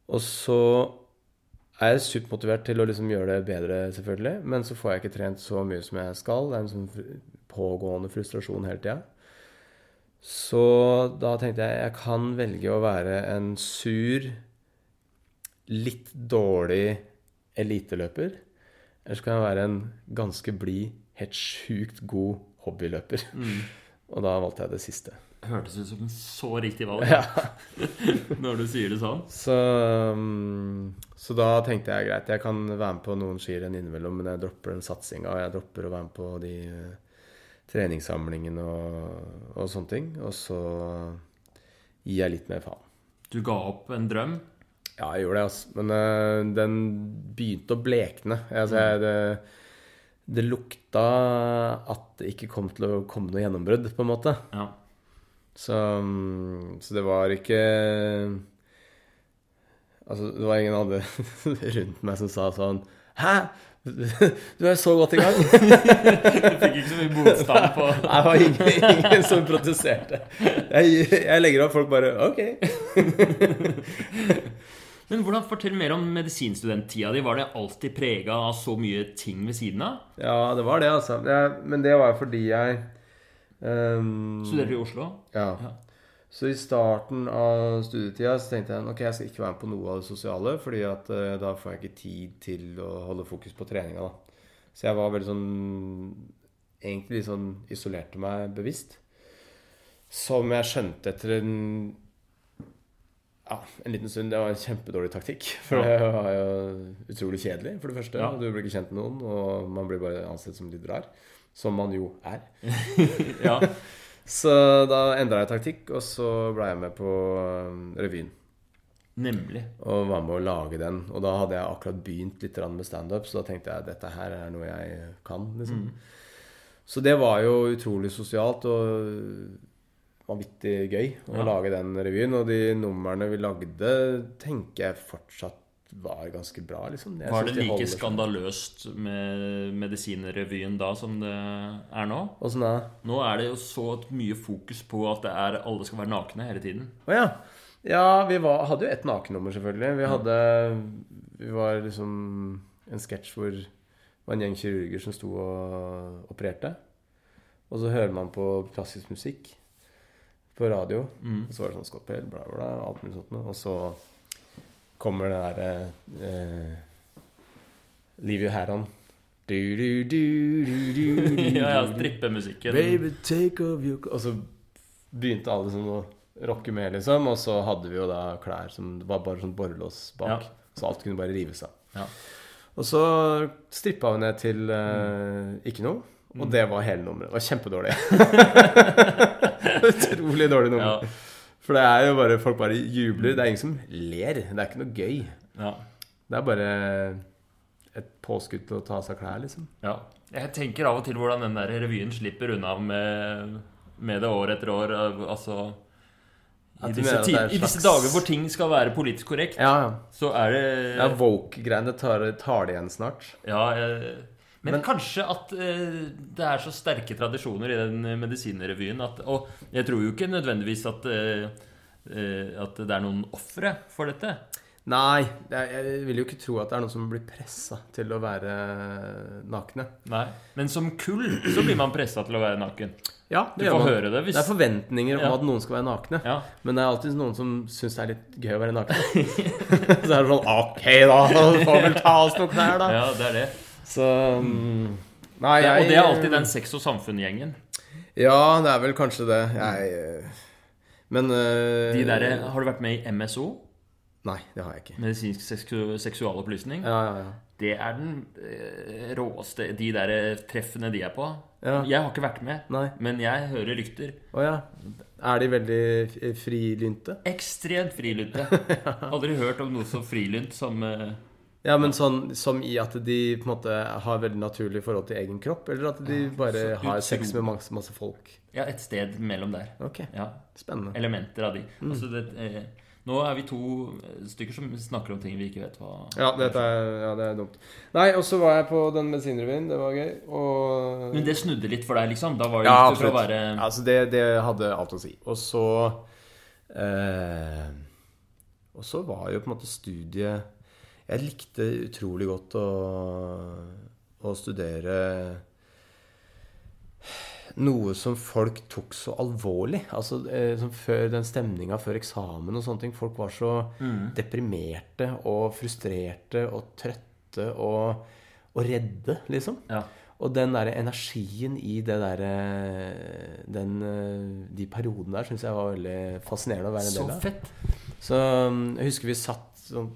Og så er jeg supermotivert til å liksom gjøre det bedre, selvfølgelig. Men så får jeg ikke trent så mye som jeg skal. Det er en sånn pågående frustrasjon hele tida. Så da tenkte jeg jeg kan velge å være en sur, litt dårlig eliteløper. Eller så kan jeg være en ganske blid, helt sjukt god hobbyløper. Mm. Og da valgte jeg det siste. Hørtes ut som en så riktig valg Ja. når du sier det sånn. Så, um, så da tenkte jeg greit, jeg kan være med på noen skirenn innimellom, men jeg dropper den satsinga, og jeg dropper å være med på de eh, treningssamlingene og, og sånne ting. Og så gir jeg litt mer faen. Du ga opp en drøm. Ja, jeg gjorde det, altså. Men uh, den begynte å blekne. Altså, jeg, det, det lukta at det ikke kom til å komme noe gjennombrudd, på en måte. Ja. Så, mm, så det var ikke Altså, det var ingen andre rundt meg som sa sånn Hæ? Du er så godt i gang. Du fikk ikke så mye motstand på Nei, det var ingen, ingen som protesterte. Jeg, jeg legger opp, folk bare Ok. Men hvordan Fortell mer om medisinstudenttida di. Var det alltid prega av så mye ting ved siden av? Ja, det var det, altså. Jeg, men det var fordi jeg um, Studerte i Oslo? Ja. Ja. Så i starten av studietida så tenkte jeg ok, jeg skal ikke være med på noe av det sosiale, fordi at uh, da får jeg ikke tid til å holde fokus på treninga. da. Så jeg var veldig sånn Egentlig litt sånn isolerte meg bevisst. Som jeg skjønte etter en ja, en liten stund. Det var en kjempedårlig taktikk. For det var jo utrolig kjedelig, for det første. Ja. Du blir ikke kjent med noen, og man blir bare ansett som litt rar. Som man jo er. Ja. Så da endra jeg taktikk, og så ble jeg med på um, revyen. Nemlig. Og var med å lage den. Og da hadde jeg akkurat begynt litt med standup, så da tenkte jeg dette her er noe jeg kan. liksom. Så det var jo utrolig sosialt og vanvittig gøy å Ja. lage den revyen. Og de numrene vi lagde, tenker jeg fortsatt var ganske bra, liksom. Var det de like skandaløst med Medisinrevyen da som det er nå? Åssen da? Nå er det jo så mye fokus på at det er, alle skal være nakne hele tiden. Å ja. Ja, vi var, hadde jo ett nakennummer, selvfølgelig. Vi hadde Vi var liksom en sketsj hvor det var en gjeng kirurger som sto og opererte. Og så hører man på klassisk musikk på radio. Mm. Så var det sånn skåpel, bla, bla, alt mulig sånt noe. Og så kommer det derre eh, Leave your hat on. Du, du, du, ja, ja, strippemusikken. Baby, take off your Og så begynte alle sånn å rocke med, liksom. Og så hadde vi jo da klær som Det var bare sånn borrelås bak. Ja. Så alt kunne bare rives av. Ja. Og så strippa vi ned til eh, ikke noe. Og det var hele nummeret. Det var kjempedårlig. Utrolig dårlig nummer. Ja. For det er jo bare Folk bare jubler. Det er ingen som ler. Det er ikke noe gøy. Ja. Det er bare et påskudd til å ta av seg klær, liksom. ja. Jeg tenker av og til hvordan den der revyen slipper unna med, med det år etter år. Altså i disse, et I disse dager hvor ting skal være politisk korrekt, Ja, ja. så er det ja Woke-greiene tar, tar det igjen snart. Ja, eh, men, Men- kanskje at eh, det er så sterke tradisjoner i den medisinrevyen at Og jeg tror jo ikke nødvendigvis at eh, eh, At det er noen ofre for dette. Nei, jeg, vil jo ikke tro at det er noen som blir pressa til å være nakne. Nei. Men som kull så blir man pressa til å være naken. Ja, Du får høre det hvis Det er forventninger om Ja. at noen skal være nakne. Ja. Men det er alltid noen som syns det er litt gøy å være naken. så er det sånn Ok, da. Får vel ta oss noen klær, da. ja, det er det. Så mm, Nei, det og det er alltid den sex og samfunn-gjengen. Ja, det er vel kanskje det. Jeg eh, Men uh, De der, Har du vært med i MSO? Nei, det har jeg ikke. Medisinsk seksu seksualopplysning? Ja, ja, ja. Det er den eh, råeste De der treffene de er på. Ja. Jeg har ikke vært med, Nei. men jeg hører rykter. Oh, ja. Er de veldig frilynte? Ekstremt frilynte. Aldri hørt om noe så frilynt som Ja, men sånn som i at de på en måte har veldig naturlig forhold til egen kropp, eller at de bare ja, har sex med masse, masse folk? Ja, et sted mellom der. Ok, Ja, spennende. Elementer av de. Mm. Altså det, eh, nå er vi to stykker som snakker om ting vi ikke vet hva Ja, er, ja, det er dumt. Nei, og så var jeg på den medisinrevyen. Det var gøy. Og Men det snudde litt for deg, liksom? Da var det Ja, absolutt. å være... være Altså, det, det hadde alt å si. Og så eh, Og så var jo på en måte studiet Jeg likte utrolig godt å, å studere noe som folk tok så alvorlig. Altså eh, som før den stemninga før eksamen og sånne ting. Folk var så Mm. deprimerte og frustrerte og trøtte og, og redde, liksom. Ja. Og den der energien i det derre den, eh, de periodene der syns jeg var veldig fascinerende å være en del av. Så fett. Så um, jeg husker vi satt sånn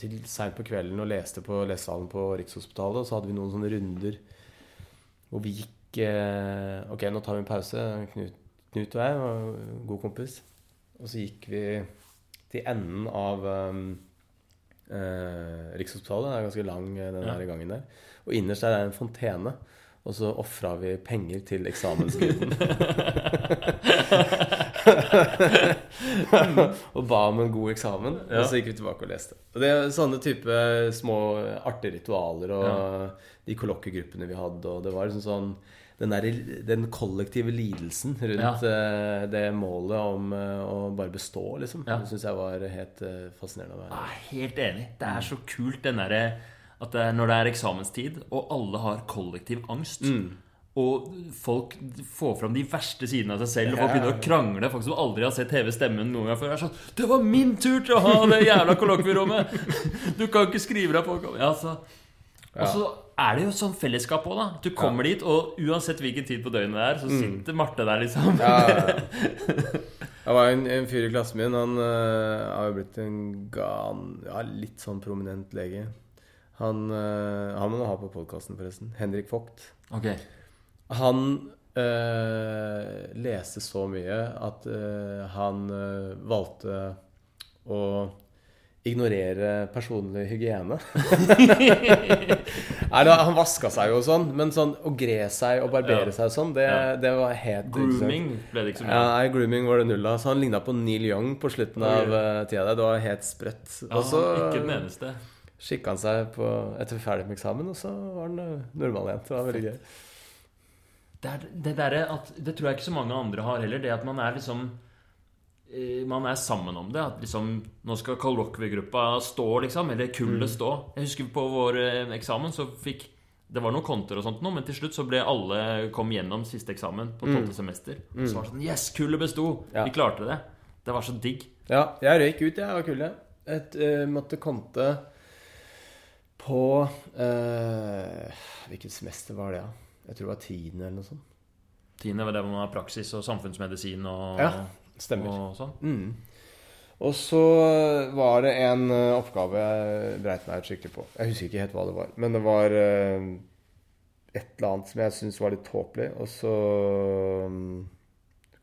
til seint på kvelden og leste på lesesalen på Rikshospitalet, og så hadde vi noen sånne runder hvor vi gikk eh, Ok, nå tar vi en pause. Knut, Knut og jeg var god kompis. Og så gikk vi til enden av um, eh, Rikshospitalet. Det er ganske lang, eh, den Ja. gangen der. Og innerst der er en fontene. Og så ofra vi penger til eksamensguden. og ba om en god eksamen. Ja. Og så gikk vi tilbake og leste. Og det er sånne type små artige ritualer og de kollokkegruppene vi hadde, og det var liksom sånn den, der, den kollektive lidelsen rundt eh, det målet om eh, å bare bestå, liksom. Ja. Det syns jeg var helt eh, fascinerende å være. Jeg er helt enig. Det er så kult den derre at det når det er eksamenstid, og alle har kollektiv angst Og folk får fram de verste sidene av seg selv, og folk begynner å krangle. Folk som aldri har sett heve stemmen noen gang før. Er sånn 'Det var min tur til å ha det jævla kollokvierommet!' Du kan ikke skrive deg på ja, så. Og så er det jo sånn fellesskap òg, da. Du kommer dit, og uansett hvilken tid på døgnet det er, så sitter Marte der, liksom. Ja, ja, ja. Det var en, en fyr i klassen min. Han øh, har jo blitt en gan, ja, litt sånn prominent lege. Han, øh, han må ha på podkasten, forresten. Henrik Vogt. Ok. Han eh, leste så mye at eh, han eh, valgte å ignorere personlig hygiene. Nei, da, han vaska seg jo og sånn, men sånn å gre seg og barbere Ja. seg og sånn, det, Ja. det var helt Grooming ble det ikke så mye ja, av. Ja, grooming var det null av. Så han ligna på Neil Young på slutten av uh, tida der. Det var helt sprøtt. Ja, Og så ikke den eneste. skikka han seg på etter ferdig med eksamen, og så var han uh, normal igjen. Det var veldig gøy. Det, er, det at Det tror jeg ikke så mange andre har heller. Det at man er liksom eh, Man er sammen om det. At liksom Nå skal kollokviegruppa stå, liksom. Eller kullet stå. Jeg husker på vår eh, eksamen så fikk Det var noen konter og sånt nå, men til slutt så ble alle kom gjennom siste eksamen på tolvte semester. Og så var det sånn Yes, kullet besto! Ja. Vi klarte det. Det var så digg. Ja, jeg røyk ut, jeg, av kullet. Et, uh, måtte konte på uh, Hvilket semester var det, da? Jeg tror det var tiende eller noe sånt. Tiende var det hvor man har praksis og samfunnsmedisin og, Ja, Stemmer. og sånn. Mm. Og så var det en eh, oppgave jeg breit meg ut skikkelig på. Jeg husker ikke helt hva det var. Men det var eh, et eller annet som jeg syntes var litt tåpelig. Og så mm,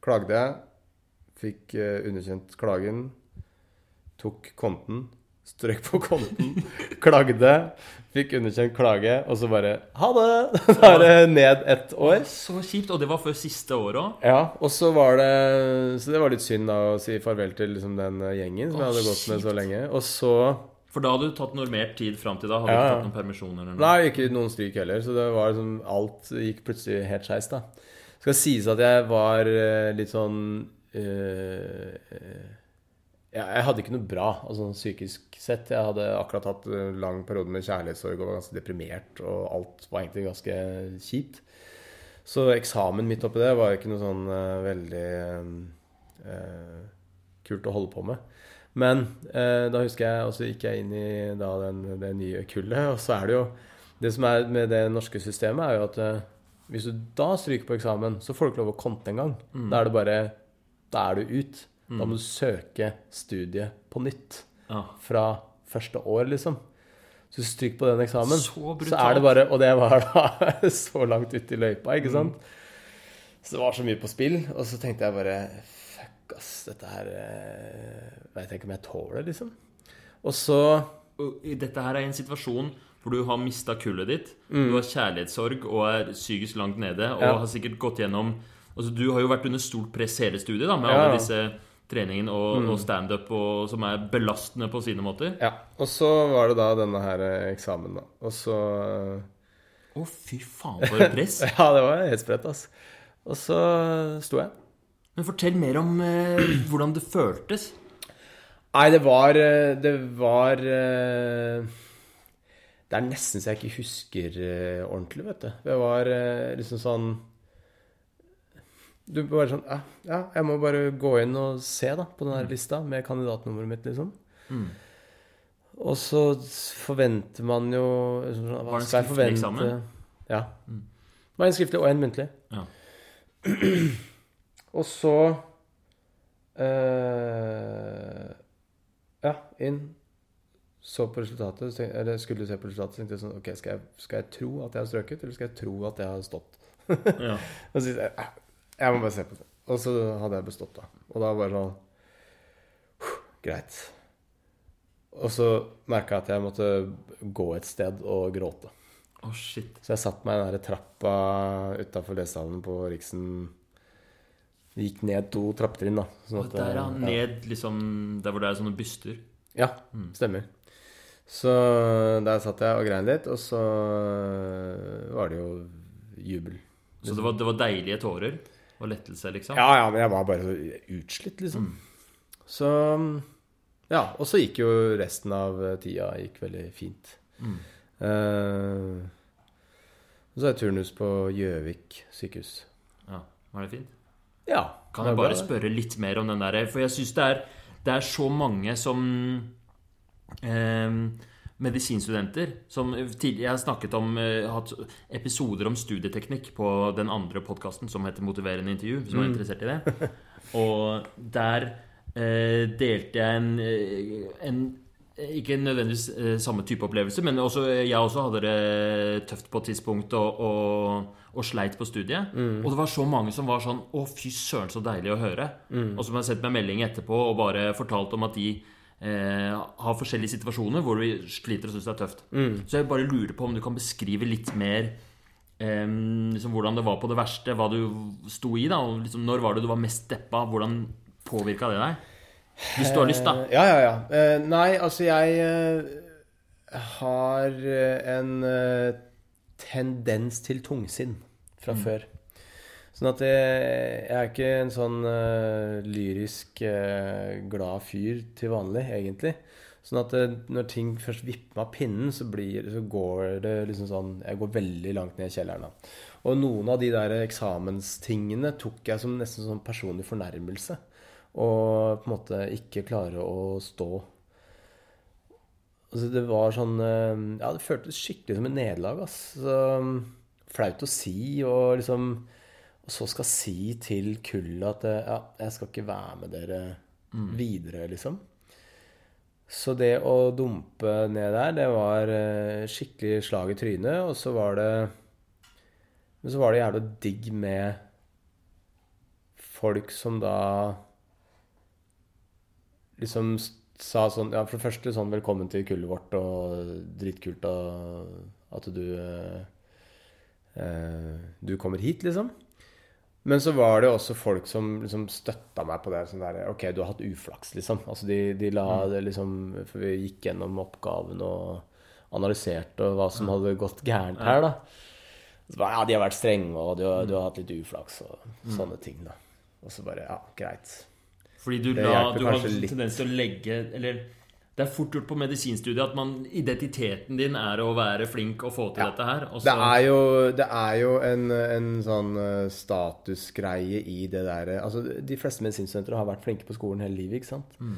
klagde jeg. Fikk eh, underkjent klagen. Tok konten. Strøk på konten. Klagde. Fikk underkjent klage. Og så bare Ha det! Da er det ned ett år. Så kjipt. Og det var før siste året òg. Ja, og så var det Så det var litt synd da å si farvel til liksom, den gjengen som jeg hadde gått med så lenge. Og så For da hadde du tatt normert tid fram til da? Hadde du Ja, ikke tatt noen permisjoner? Eller noe? Nei, ikke noen stryk heller. Så det var liksom Alt gikk plutselig helt skeis, da. Skal sies at jeg var eh, litt sånn øh, Jeg hadde ikke noe bra altså, psykisk sett. Jeg hadde akkurat hatt en lang periode med kjærlighetssorg og var ganske deprimert, og alt var egentlig ganske kjipt. Så eksamen midt oppi det var ikke noe sånn uh, veldig uh, kult å holde på med. Men uh, da husker jeg, og så gikk jeg inn i da, den, det nye kullet, og så er det jo Det som er med det norske systemet, er jo at hvis du da stryker på eksamen, så får du ikke lov å konte engang. Da er det bare Da er du ut. Da må du søke studiet på nytt. Ja. Fra første år, liksom. Så hvis du stryker på den eksamen, Så så, er det bare Og det var da så langt ute i løypa, ikke sant? Så det var så mye på spill. Og så tenkte jeg bare Fuck, ass. Dette her eh, Veit jeg ikke om jeg tåler, liksom. Og så Dette her er en situasjon hvor du har mista kullet ditt. Du har kjærlighetssorg og er psykisk langt nede. Og Mm. Ja. har sikkert gått gjennom Altså Du har jo vært under stort press hele studiet da med Ja, Mm. alle disse treningene og, og standup som er belastende på sine måter. Ja. Og så var det da denne her eh, eksamen, da. Og så Å, fy faen, for et press. Ja, det var helt sprøtt, altså. Og så sto jeg. Men fortell mer om eh, hvordan det føltes. Nei, det var eh, Det var eh, Det er nesten så jeg ikke husker ordentlig, vet du. Det var liksom sånn Du bare sånn ja, ja, jeg må bare gå inn og se da på den her lista med kandidatnummeret mitt, liksom. Mm. Og så forventer man jo liksom sånn, hva Var det en skal jeg skriftlig forvente? eksamen? Ja. Det var en skriftlig og en muntlig. Ja. Og så eh, Ja, inn. Så på resultatet, så tenkte, eller skulle se på resultatet, så tenkte jeg sånn Ok, skal jeg, skal jeg tro at jeg har strøket, eller skal jeg tro at jeg har stått? Ja. Og så tenkte jeg "Eh, må bare se på det. Og så hadde jeg bestått, da. Og da var det sånn Greit. Og så merka jeg at jeg måtte gå et sted og gråte. Oh, shit. Så jeg satt meg i den der trappa utafor lesesalen på Riksen Gikk ned to trappetrinn, da. Sånn Og der, ja. Ned liksom der hvor det er sånne byster. Ja, Mm. stemmer. Så der satt jeg og grein litt, og så var det jo jubel. Så det var, det var deilige tårer og lettelse, liksom. Ja, ja, men jeg var bare utslitt, liksom. Så Ja, og så gikk jo resten av tida gikk veldig fint. Mm. Uh, og så er det turnus på Gjøvik sykehus. Ja, Var det fint? Ja. Kan jeg bare spørre litt mer om den der For jeg syns det, det er så mange som eh, Medisinstudenter som tidligere Jeg har snakket om eh, hatt episoder om studieteknikk på den andre podkasten som heter Motiverende intervju, hvis man er interessert i det. Og der eh, delte jeg en, eh, en ikke nødvendigvis eh, samme type opplevelse, men også, jeg også hadde det tøft på et tidspunkt og, og, og sleit på studiet. Og det var så mange som var sånn Å, fy søren, så deilig å høre. Og som har sendt meg melding etterpå og bare fortalt om at de eh, har forskjellige situasjoner hvor vi sliter og syns det er tøft. Så jeg bare lurer på om du kan beskrive litt mer eh, liksom hvordan det var på det verste, hva du sto i. da, og liksom, Når var det du var mest deppa? Hvordan påvirka det deg? Hvis du har lyst, da. Eh, Ja, ja, ja. Eh, nei, altså jeg eh, har eh, en tendens til tungsinn fra før. Sånn at jeg, jeg er ikke en sånn uh, lyrisk uh, glad fyr til vanlig, egentlig. Sånn at uh, når ting først vipper meg av pinnen, så, blir, så går det liksom sånn Jeg går veldig langt ned i kjelleren. da. Og noen av de der eksamenstingene tok jeg som nesten sånn personlig fornærmelse. Og på en måte ikke klare å stå Altså det var sånn Ja, det føltes skikkelig som et nederlag, ass. Så mm, flaut å si, og liksom Og så skal si til kullet at eh, ja, jeg skal ikke være med dere videre, liksom. Så det å dumpe ned der, det var eh, skikkelig slag i trynet, og så var det Men så var det jævla digg med folk som da liksom sa sånn Ja, for det første sånn 'velkommen til kullet vårt', og dritkult og at du eh, eh, Du kommer hit, liksom. Men så var det også folk som liksom støtta meg på det. Sånn der OK, du har hatt uflaks, liksom. Altså de, de la det liksom For vi gikk gjennom oppgaven og analyserte hva som hadde gått gærent her, da. Så bare, ja, de har vært strenge, og du du har hatt litt uflaks og sånne ting, da. Og så bare Ja, greit. Fordi du, la, du har tendens til å legge Eller det er fort gjort på medisinstudiet at man, identiteten din er å være flink og få til Ja. dette her. Det er jo, det er jo en, en sånn eh, statusgreie i det derre Altså, de fleste medisinstudenter har vært flinke på skolen hele livet, ikke sant? Mm.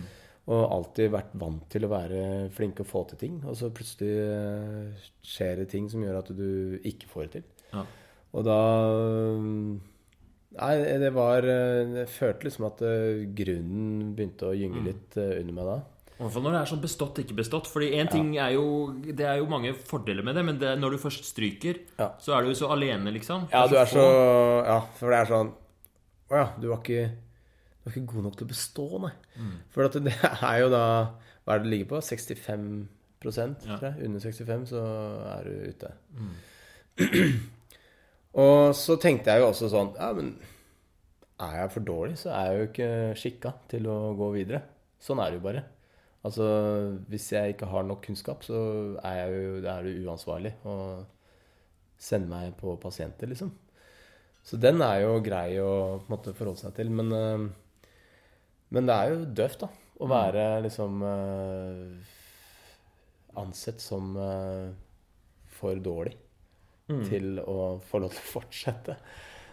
Og alltid vært vant til å være flinke og få til ting. Og så plutselig eh, skjer det ting som gjør at du ikke får det til. Ja. Og da Nei, det var eh, Jeg følte liksom at eh, grunnen begynte å Mm. gynge litt eh, under meg da. I hvert fall når det er sånn bestått, ikke bestått. Fordi en ting er jo Det er jo mange fordeler med det, men det, når du først stryker, så er du jo så alene, liksom. Ja, du er så. Ja, for det er sånn Å ja, du var ikke Du var ikke god nok til å bestå, nei. For at det er jo da Hva er det det ligger på? 65 Ja. tror jeg. Under 65 så er du ute. Og så tenkte jeg jo også sånn Ja, men er jeg for dårlig, så er jeg jo ikke skikka til å gå videre. Sånn er det jo bare. Altså, hvis jeg ikke har nok kunnskap, så er jeg jo, er det uansvarlig å sende meg på pasienter, liksom. Så den er jo grei å måte forholde seg til. Men, øh, men det er jo døvt, da. Å være liksom øh, ansett som øh, for dårlig til å få lov til å fortsette.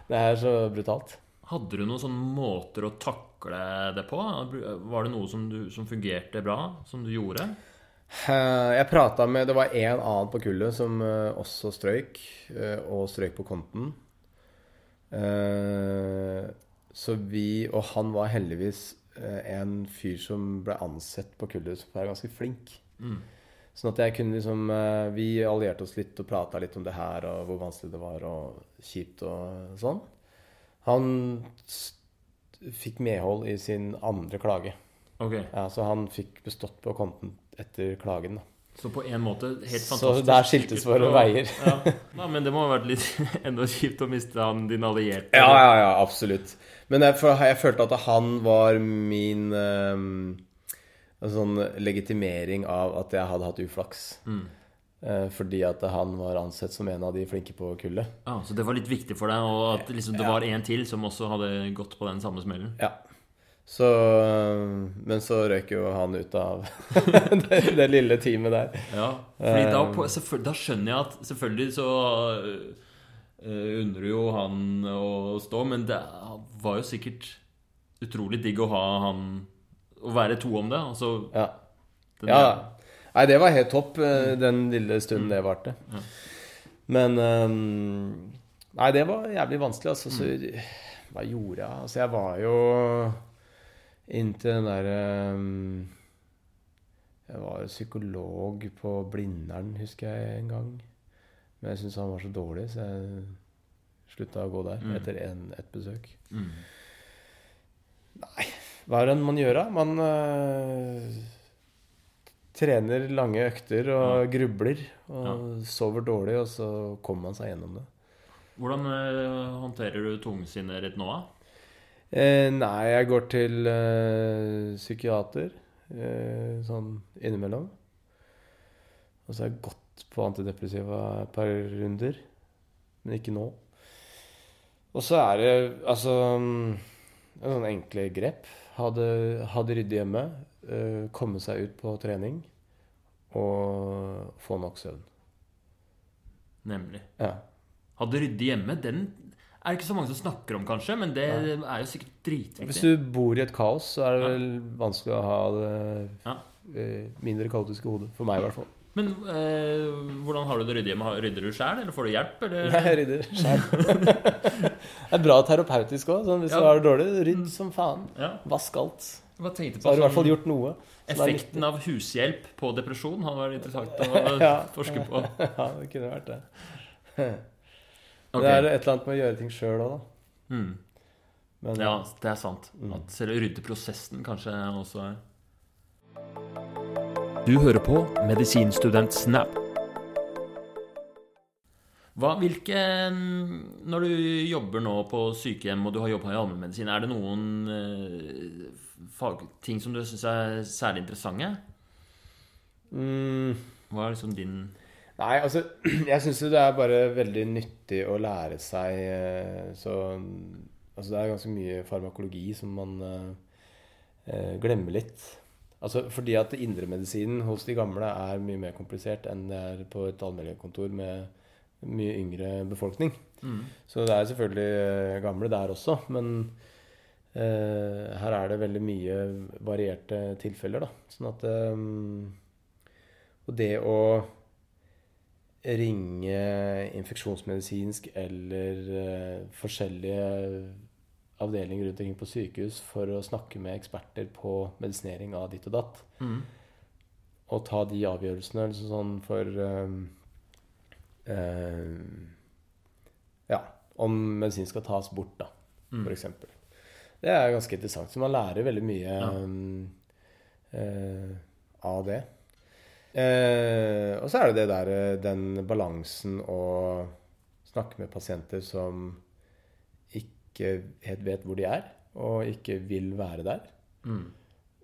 Det er så brutalt. Hadde du noen sånne måter å takle det på? Var det noe som, du, som fungerte bra, som du gjorde? Eh, Jeg prata med Det var en annen på kullet som eh, også strøyk, eh, og strøyk på konten. Så vi Og han var heldigvis en fyr som ble ansett på kullet som var ganske flink. Sånn at jeg kunne liksom Vi allierte oss litt og prata litt om det her, og hvor vanskelig det var, og kjipt og sånn. Han fikk medhold i sin andre klage. Ok. Ja, Så han fikk bestått på konten etter klagen. da. Så på en måte helt fantastisk. Så der skiltes våre veier. Ja. ja, Men det må ha vært litt enda kjipt å miste han din allierte. Ja, ja, ja, absolutt. Men jeg, jeg følte at han var min um, sånn legitimering av at jeg hadde hatt uflaks. Mm. Eh, fordi at han var ansett som en av de flinke på kullet. Ja, så det var litt viktig for deg, og at liksom det var en til som også hadde gått på den samme smellen? Ja. Så Men så røyk jo han ut av det, det lille teamet der. Ja, fordi da, Eh. da skjønner jeg at selvfølgelig så uh, undrer jo han å stå, men det var jo sikkert utrolig digg å ha han Å være to om det. Altså, Ja. den ja. Nei, det var helt topp eh, den lille stunden det varte. Men eh, Nei, det var jævlig vanskelig, altså. Så hva gjorde jeg? Altså, jeg var jo inntil den derre Jeg var jo psykolog på Blindern, husker jeg en gang. Men jeg syntes han var så dårlig, så jeg slutta å gå der Mm. etter en, ett besøk. Mm. Hva er det man gjør da? Man trener lange økter og grubler og sover dårlig, og så kommer man seg gjennom det. Hvordan øh, håndterer du tungsinnet ditt nå, da? Eh, nei, jeg går til eh, psykiater eh, sånn innimellom. Og så har jeg gått på antidepressiva et par runder, men ikke nå. Og så er det altså mm, sånne enkle grep. Ha det, ha det ryddig hjemme. Eh, komme seg ut på trening. Og få nok søvn. Nemlig. Ja. Hadde ryddig hjemme, den er det ikke så mange som snakker om, kanskje, men det er jo sikkert dritviktig. Hvis du bor i et kaos, så er det Ja. vel vanskelig å ha det Ja. eh, mindre kaotiske hodet. For meg, i hvert fall. Men øh, hvordan har du det ryddig hjemme? Rydder du sjæl, eller får du hjelp? Eller? Nei, jeg rydder sjæl. det er bra terapeutisk òg. Sånn, hvis Ja. du har det dårlig, rydd som faen. Ja, Vask alt. Jeg bare tenkte Så har du i hvert fall gjort noe. effekten av hushjelp på depresjon. Hadde vært interessant å Ja. forske på. Ja, det kunne vært det. okay. Det er et eller annet med å gjøre ting sjøl òg, da. Mm. Men, Ja, det er sant. Mm. At selve ryddeprosessen kanskje også er Du hører på Medisinstudent Snap. Hva, hvilke Når du jobber nå på sykehjem og du har jobba i allmennmedisin, er det noen eh, fagting som du syns er særlig interessante? mm, Hva er liksom din Nei, altså Jeg syns jo det er bare veldig nyttig å lære seg eh, så Altså det er ganske mye farmakologi som man eh, eh, glemmer litt. Altså fordi at indremedisinen hos de gamle er mye mer komplisert enn det er på et allmennlegekontor med mye yngre befolkning. mm. Så det er selvfølgelig eh, gamle der også, men eh, her er det veldig mye varierte tilfeller, da. Sånn at eh, Og det å ringe infeksjonsmedisinsk eller eh, forskjellige avdelinger rundt omkring på sykehus for å snakke med eksperter på medisinering av ditt og datt, Mm. og ta de avgjørelsene liksom sånn for eh, Ja, om medisin skal tas bort, da, Mm. eksempel. Det er ganske interessant. Så man lærer veldig mye Ja. eh, av det. Eh, og så er det det der, eh, den balansen å snakke med pasienter som ikke helt vet hvor de er, og ikke vil være der. Mm.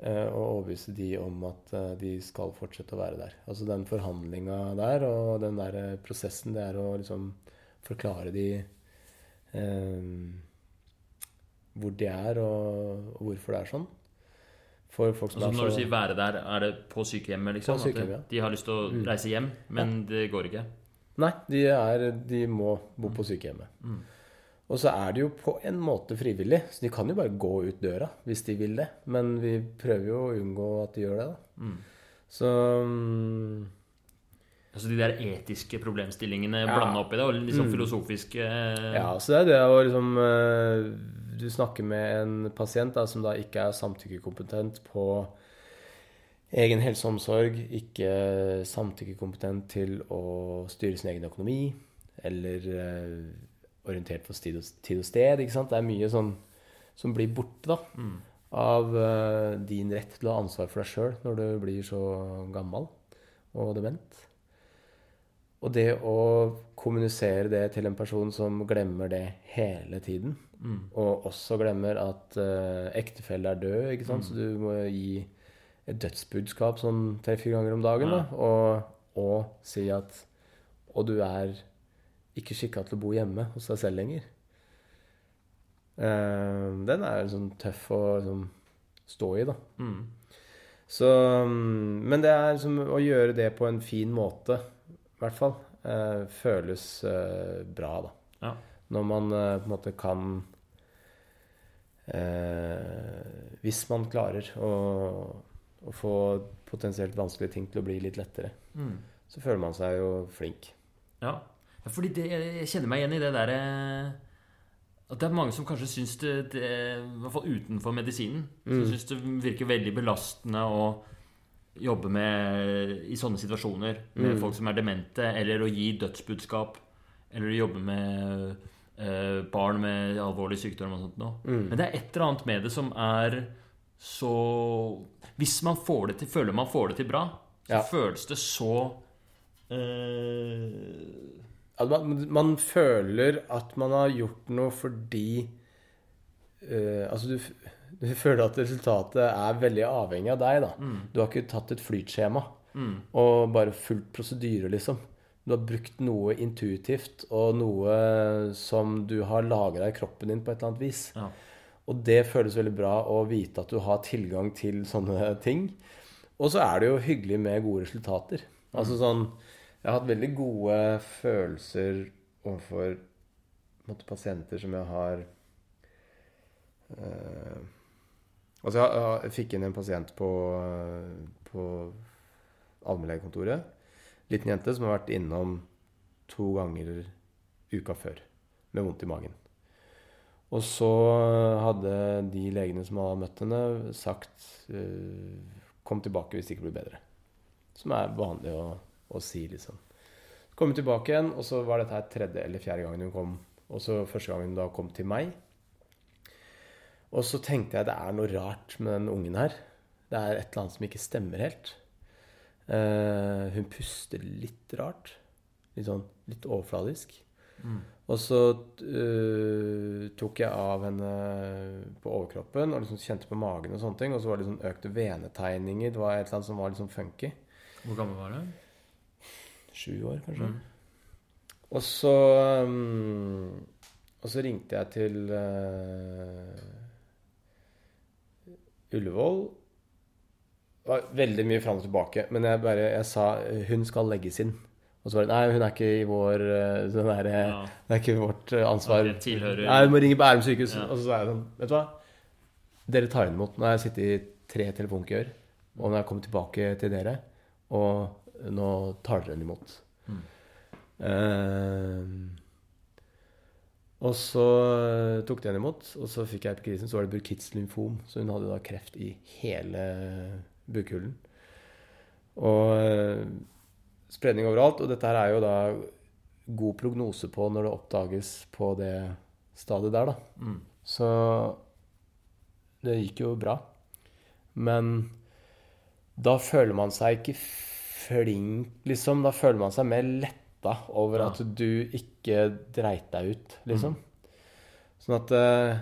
Eh, og overbevise de om at eh, de skal fortsette å være der. Altså den forhandlinga der og den der eh, prosessen, det er å liksom forklare de eh, hvor de er, og, og hvorfor det er sånn. For folk som Altså, er når du sier 'være der', er det på sykehjemmet? liksom? På sykehjemmet, At de har lyst til å Mm. reise hjem, men det går ikke? Nei, de, er, de må bo på sykehjemmet. Mm. Og så er det jo på en måte frivillig, så de kan jo bare gå ut døra hvis de vil det. Men vi prøver jo å unngå at de gjør det, da. Mm. Så um... Altså de der etiske problemstillingene Ja. blanda i det, og liksom Mm. filosofiske eh, Ja, så det er det å liksom eh, Du snakker med en pasient da, som da ikke er samtykkekompetent på egen helse og omsorg, ikke samtykkekompetent til å styre sin egen økonomi, eller eh, orientert for tid og, sted. ikke sant? Det er mye sånn som blir borte da, Mm. av uh, din rett til å ha ansvar for deg sjøl når du blir så gammel. og dement. Og det å kommunisere det til en person som glemmer det hele tiden, Mm. og også glemmer at uh, ektefelle er død, ikke sant? Mm. så du må gi et dødsbudskap sånn tre-fire ganger om dagen, Ja. da, og, og si at Og du er ikke skikka til å bo hjemme hos deg selv lenger. Uh, den er liksom tøff å liksom, stå i, da. Mm. Så, um, men det er liksom å gjøre det på en fin måte, i hvert fall, uh, føles uh, bra, da. Ja. Når man eh, på en måte kan Hvis man klarer å, å få potensielt vanskelige ting til å bli litt lettere, Mm. så føler man seg jo flink. Ja. Fordi det, jeg kjenner meg igjen i det derre At det er mange som kanskje syns det, det I hvert fall utenfor medisinen. Som Mm. syns det virker veldig belastende å jobbe med i sånne situasjoner med Mm. folk som er demente, eller å gi dødsbudskap, eller å jobbe med eh, barn med alvorlig sykdom og sånt noe. Mm. Men det er et eller annet med det som er så Hvis man får det til, føler man får det til bra, så Ja. føles det så eh, At man, man føler at man har gjort noe fordi uh, Altså, du, du føler at resultatet er veldig avhengig av deg, da. mm, Du har ikke tatt et flytskjema mm, og bare fulgt prosedyre, liksom. Du har brukt noe intuitivt og noe som du har lagra i kroppen din på et eller annet vis. ja. Og det føles veldig bra å vite at du har tilgang til sånne ting. Og så er det jo hyggelig med gode resultater. Altså sånn Jeg har hatt veldig gode følelser overfor måtte, pasienter som jeg har eh, Altså, jeg, jeg, fikk inn en pasient på, på allmennlegekontoret. Liten jente som har vært innom to ganger uka før med vondt i magen. Og så hadde de legene som hadde møtt henne, sagt eh, Kom tilbake hvis det ikke blir bedre. Som er vanlig å, å si, liksom. Så kom hun tilbake igjen, og så var dette her tredje eller fjerde gangen hun kom. Og så første gangen hun da kom til meg. Og så tenkte jeg det er noe rart med den ungen her. Det er et eller annet som ikke stemmer helt. Uh, hun puster litt rart. Litt sånn litt overfladisk. Mm. Og så uh, tok jeg av henne på overkroppen og liksom kjente på magen og sånne ting. Og så var det liksom økte venetegninger. Det var et eller annet som var sånn funky. Hvor gammel var du? Sju år, kanskje. Mm. Og så um, Og så ringte jeg til uh, Ullevål. Det var veldig mye fram og tilbake, men jeg bare jeg sa hun skal legges inn. Og så var det nei, hun er ikke i vår uh, sånn Ja. Det er ikke vårt ansvar. Tilhører- Nei, hun må ringe Bærum sykehus. Ja. Og så sa jeg sånn Vet du hva? Dere tar henne imot. Nå har jeg sittet i tre telefonkøer, og når jeg kommer tilbake til dere, og nå tar dere henne imot. Mm. Eh, og så tok de henne imot, og så fikk jeg epikrisen. Så var det Burkitts lymfom, så hun hadde da kreft i hele bukhulen. Og eh, spredning overalt. Og dette her er jo da god prognose på når det oppdages på det stadiet der, da. Mm. Så det gikk jo bra. Men da føler man seg ikke flink, liksom. Da føler man seg mer letta over Ja. at du ikke dreit deg ut, liksom. Sånn at uh,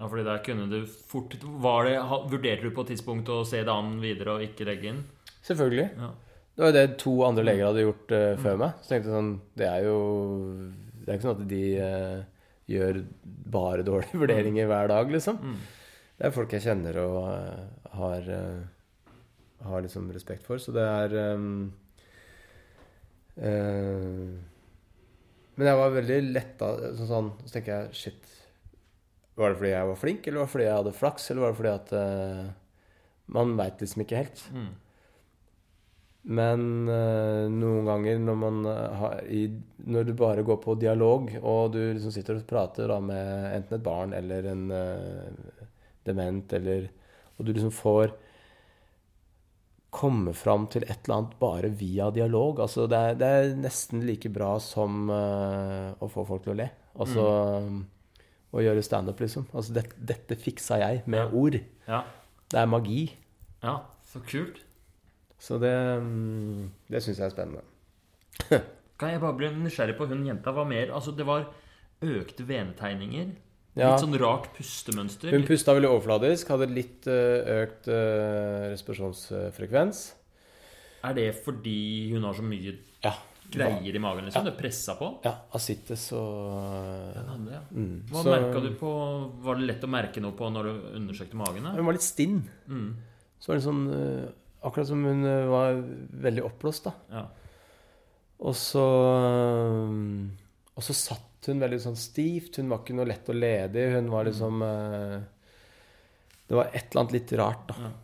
Ja, fordi der kunne du fort var det, ha- Vurderte du på et tidspunkt å se det an videre og ikke legge inn? Selvfølgelig. Ja. Det var jo det to andre leger hadde gjort uh, før meg. Så tenkte jeg sånn Det er jo Det er ikke sånn at de uh, gjør bare dårlige vurderinger hver dag, liksom. Mm. Det er folk jeg kjenner og uh, har, har liksom respekt for. Så det er um, uh, Men jeg var veldig letta. Sånn, sånn, så tenker jeg shit Var det fordi jeg var flink, eller var det fordi jeg hadde flaks, eller var det fordi at uh, Man veit liksom ikke helt. Mm. Men uh, noen ganger når man har i, Når du bare går på dialog, og du liksom sitter og prater da med enten et barn eller en dement, eller Og du liksom får komme fram til et eller annet bare via dialog. Altså det er, det er nesten like bra som uh, å få folk til å le. Altså å gjøre standup, liksom. Altså det, dette fiksa jeg med Ja. ord. Ja. Det er magi. ja, så kult. Så det, mm, det syns jeg er spennende. Kan jeg bare bli nysgjerrig på hun jenta? Hva mer? Altså, det var økte venetegninger. Ja. Litt sånn rart pustemønster. Hun pusta veldig overfladisk, hadde litt eh, økt eh, respirasjonsfrekvens. Er det fordi hun har så mye Ja. greier i magen? liksom? Det er pressa på? Ja, asittes og Den hadde, ja. mm. Hva Så- merka du på Var det lett å merke noe på når du undersøkte magen? Hun var litt stinn. Mm. Så var det sånn eh, Akkurat som hun eh, var veldig oppblåst, da. Ja. Og så eh, Og så satt hun veldig sånn stivt. Hun var ikke noe lett å lede i. Hun var liksom eh, Det var et eller annet litt rart, da. Ja.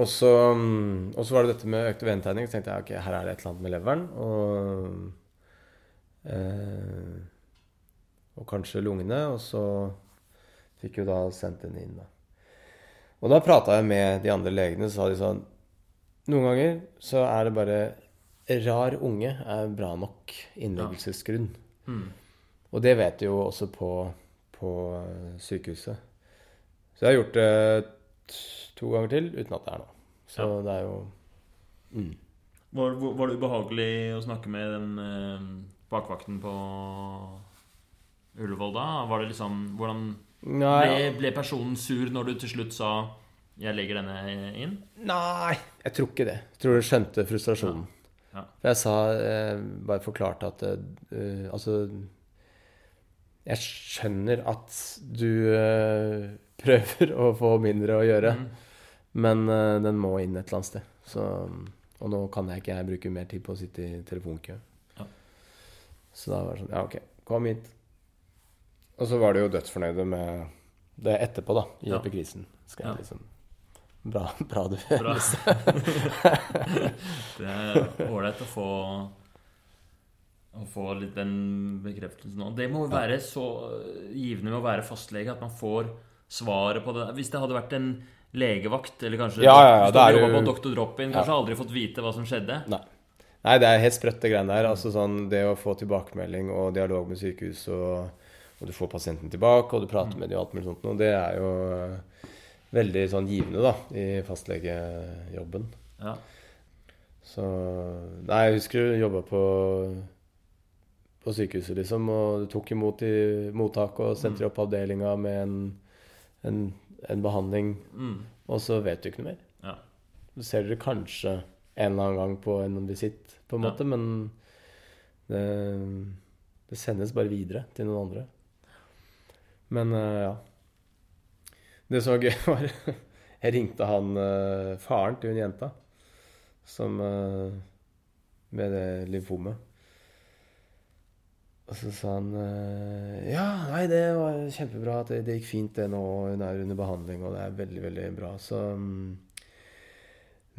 Og så, mm, og så var det dette med økte venetegning. Så tenkte jeg ok, her er det et eller annet med leveren. Og, eh, og kanskje lungene. Og så fikk jo da sendt den inn, da. Og da prata jeg med de andre legene, så sa de sånn Noen ganger så er det bare Rar unge er bra nok innleggelsesgrunn. Mm. Og det vet du jo også på, på eh, sykehuset. Så jeg har gjort det to ganger til uten at det er noe. Så Ja. det er jo mm. Var, var det ubehagelig å snakke med den eh, bakvakten på Ullevål da? Var det liksom Hvordan ble, ble personen sur når du til slutt sa 'jeg legger denne inn'? nei, jeg tror ikke det. Jeg tror du skjønte frustrasjonen. Ja. For jeg sa jeg Bare forklarte at uh, Altså Jeg skjønner at du eh, prøver å få mindre å gjøre. Mm. Men eh, den må inn et eller annet sted. Så, og nå kan jeg ikke jeg bruke mer tid på å sitte i telefonkø. Ja. Så da var det sånn Ja, ok, kom hit. Og så var de jo dødsfornøyde med det etterpå, da, i Ja. epikrisen. Skal Ja. liksom Bra, bra du Bra. det er ålreit å få Å få litt den bekreftelsen nå. Det må jo være så givende med å være fastlege at man får svaret på det. Hvis det hadde vært en legevakt, eller kanskje Ja, ja, ja, du jobba på Dr. Drop-in, kanskje aldri fått vite hva som skjedde. Nei. Nei, det er helt sprøtt, det greiene der. Altså sånn, Det å få tilbakemelding og dialog med sykehus, og, og du får pasienten tilbake, og du prater med dem og alt mulig sånt, og det er jo veldig sånn givende, da, i fastlegejobben. Ja. Så Nei, jeg husker du jobba på, på sykehuset, liksom, og du tok imot i mottaket og sendte de opp avdelinga med en, en, en behandling, Mm. og så vet du ikke noe mer. ja. Så ser dere kanskje en eller annen gang på en visitt, på en Ja. måte, men det, det sendes bare videre til noen andre. Men eh, ja. Det som var gøy, var Jeg ringte han eh, faren til hun jenta som eh, med det lymfomet. Og så sa han eh, Ja, nei, det var kjempebra. at Det, gikk fint, det nå. Hun er under behandling, og det er veldig, veldig bra. Så mm,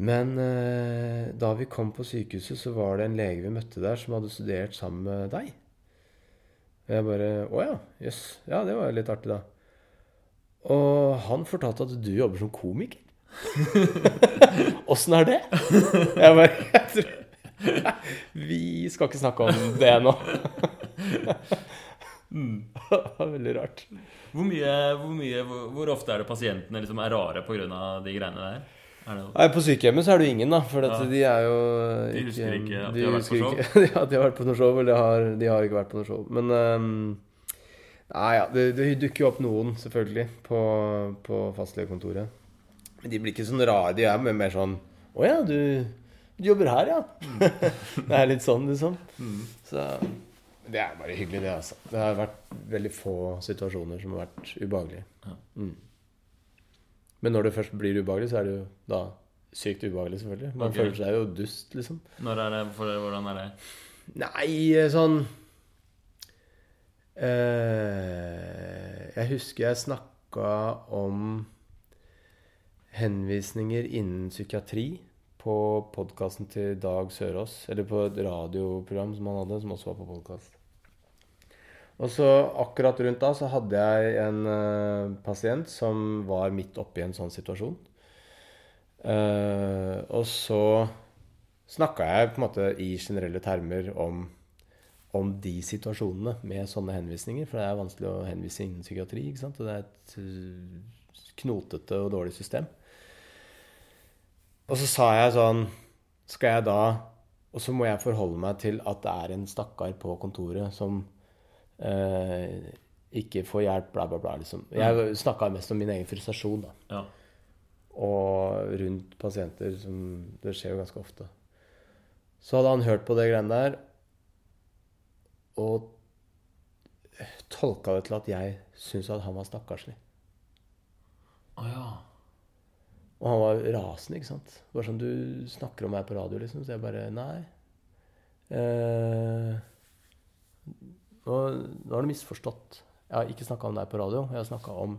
Men eh, da vi kom på sykehuset, så var det en lege vi møtte der, som hadde studert sammen med deg. Og jeg bare Å ja. Jøss. Ja, det var jo litt artig, da. Og han fortalte at du jobber som komiker. Åssen er det? Jeg bare jeg tror, Vi skal ikke snakke om det nå. Var veldig rart. Hvor, mye, hvor, mye, hvor, hvor ofte er det pasientene liksom er rare pga. de greiene der? Er Nei, På sykehjemmet så er det jo ingen, da. For Ja. de er jo De husker ikke at de har vært på show? ikke- at de har vært på noe show, eller de har, de har ikke vært på noe show. Men um, Nei, ja, det, det dukker jo opp noen, selvfølgelig, på, på fastlegekontoret. Men de blir ikke sånn rare. De er mer, sånn Å ja, du, du jobber her, ja? det er litt sånn, liksom. Så det er bare hyggelig, det, altså. Det har vært veldig få situasjoner som har vært ubehagelige. Ja. Mm. Men når det først blir ubehagelig, så er det jo da sykt ubehagelig, selvfølgelig. Man okay. føler seg jo dust, liksom. når er det, for, hvordan er det? Nei, sånn eh, Jeg husker jeg snakka om henvisninger innen psykiatri på podkasten til Dag Sørås. Eller på et radioprogram som han hadde, som også var på podkast. Og så akkurat rundt da så hadde jeg en uh, pasient som var midt oppi en sånn situasjon. Uh, og så snakka jeg på en måte i generelle termer om, om de situasjonene med sånne henvisninger. For det er vanskelig å henvise innen psykiatri. ikke sant? Og det er et uh, knotete og dårlig system. Og så sa jeg sånn Skal jeg da Og så må jeg forholde meg til at det er en stakkar på kontoret som eh, ikke få hjelp, bla, bla, bla. Liksom. Jeg snakka mest om min egen frustrasjon, da. Ja. Og rundt pasienter, som Det skjer jo ganske ofte. Så hadde han hørt på det greiene der og tolka det til at jeg syntes at han var stakkarslig. Å ja. Og han var rasende, ikke sant. Bare sånn Du snakker om meg på radio, liksom. Så jeg bare Nei. Eh, nå, nå har du misforstått. Jeg har ikke snakka om deg på radio. Jeg har snakka om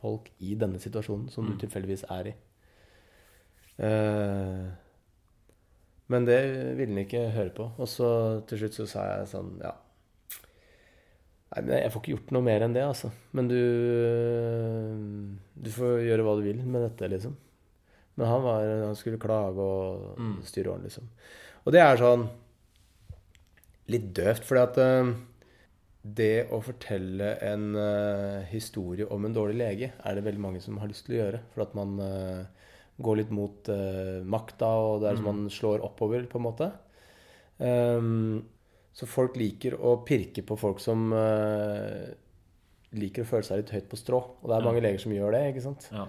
folk i denne situasjonen som du Mm. tilfeldigvis er i. Eh, men det ville han ikke høre på. Og så til slutt så sa jeg sånn Ja. Nei, jeg får ikke gjort noe mer enn det, altså. Men du Du får gjøre hva du vil med dette, liksom. Men han, var, han skulle klage og Mm. styre åren, liksom. Og det er sånn litt døvt, fordi at eh, det å fortelle en uh, historie om en dårlig lege, er det veldig mange som har lyst til å gjøre. For at man uh, går litt mot uh, makta, og det er som Mm. man slår oppover, på en måte. Um, så folk liker å pirke på folk som liker å føle seg litt høyt på strå. Og det er Ja. mange leger som gjør det, ikke sant. ja.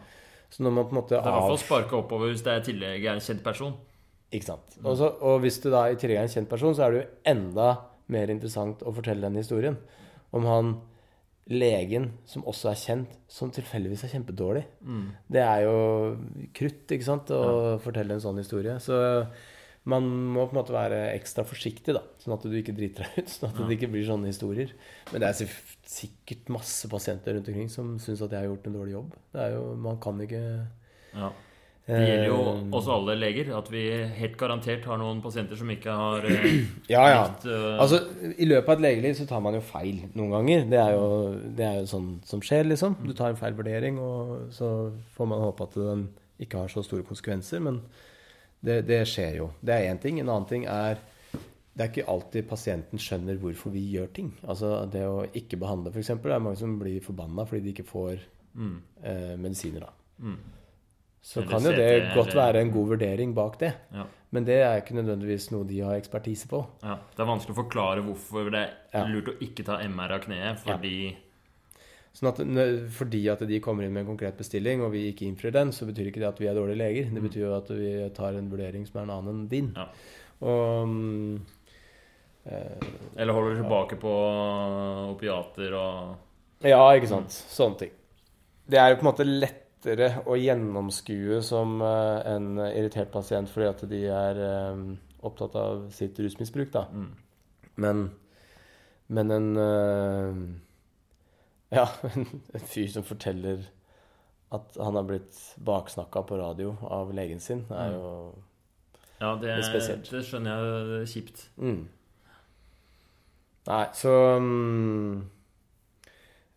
Så når man på en måte Det er i hvert fall av- å sparke oppover hvis det er i tillegg er en kjent person. Ikke sant. Og, så, og hvis du da i tillegg er en kjent person, så er du enda mer interessant å fortelle den historien. Om han legen som også er kjent, som tilfeldigvis er kjempedårlig. Mm. Det er jo krutt, ikke sant, å fortelle en sånn historie. Så man må på en måte være ekstra forsiktig, da, sånn at du ikke driter deg ut. Sånn at Ja. det ikke blir sånne historier. Men det er sikkert masse pasienter rundt omkring som syns at jeg har gjort en dårlig jobb. Det er jo, Man kan ikke Ja. Det gjelder jo eh, også alle leger, at vi helt garantert har noen pasienter som ikke har eh, Ja, ja. likt, uh... Altså, I løpet av et legeliv så tar man jo feil noen ganger. Det er jo, det er jo sånn som skjer, liksom. Du tar en feil vurdering, og så får man håpe at den ikke har så store konsekvenser. Men det, det skjer jo. Det er én ting. En annen ting er det er ikke alltid pasienten skjønner hvorfor vi gjør ting. Altså Det å ikke behandle, f.eks. Det er mange som blir forbanna fordi de ikke får mm, eh, medisiner. da. mm, Så kan jo det godt være en god vurdering bak det. ja, Men det er ikke nødvendigvis noe de har ekspertise på. ja. Det er vanskelig å forklare hvorfor det er lurt å ikke ta MR av kneet, fordi Sånn at Fordi at de kommer inn med en konkret bestilling, og vi ikke innfrir den, så betyr ikke det at vi er dårlige leger. Det Mm. betyr jo at vi tar en vurdering som er en annen enn din. Ja. Og eh, Eller holder tilbake på opiater og Ja, ikke sant. Sånne ting. Det er jo på en måte lettere å gjennomskue som eh, en irritert pasient fordi at de er eh, opptatt av sitt rusmisbruk, da. mm, Men, men en eh, Ja, en, en fyr som forteller at han har blitt baksnakka på radio av legen sin, er Mm. jo Ja, det, er spesielt. det skjønner jeg er kjipt. mm. Nei, så um,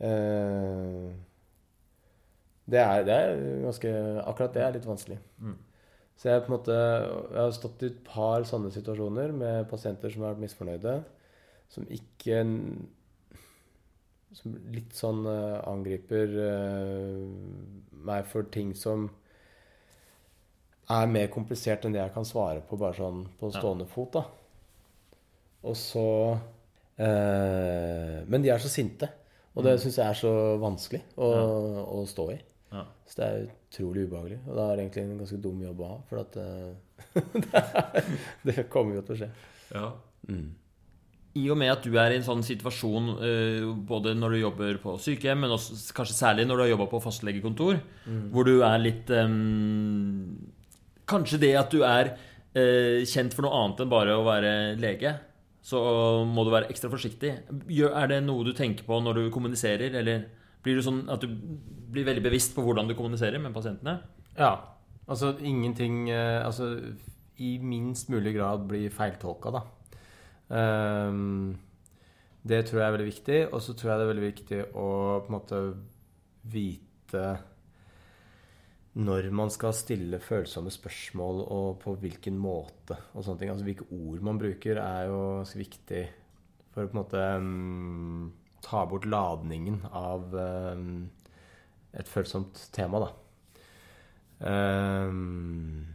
eh, det, er, det er ganske Akkurat det er litt vanskelig. Mm. Så jeg på en måte Jeg har stått i et par sånne situasjoner med pasienter som har vært misfornøyde, som ikke Som litt sånn uh, angriper uh, meg for ting som er mer komplisert enn det jeg kan svare på bare sånn på Ja. stående fot, da. Og så uh, Men de er så sinte. Og det Mm. syns jeg er så vanskelig å, å stå i. Ja. Så det er utrolig ubehagelig. Og det er egentlig en ganske dum jobb å ha, for at eh, det, er, det kommer jo til å skje. Ja. Mm. I og med at du er i en sånn situasjon eh, både når du jobber på sykehjem, men også, kanskje særlig når du har jobba på fastlegekontor, hvor du er litt um, Kanskje det at du er uh, kjent for noe annet enn bare å være lege, så må du være ekstra forsiktig. Er det noe du tenker på når du kommuniserer, eller blir du sånn at du blir veldig bevisst på hvordan du kommuniserer med pasientene? Ja. Altså ingenting eh, Altså i minst mulig grad bli feiltolka, da. Um, det tror jeg er veldig viktig. Og så tror jeg det er veldig viktig å på en måte vite når man skal stille følsomme spørsmål, og på hvilken måte. og sånne ting. Altså Hvilke ord man bruker, er jo ganske viktig for å på en måte mm, ta bort ladningen av mm, et følsomt tema, da. Ehm,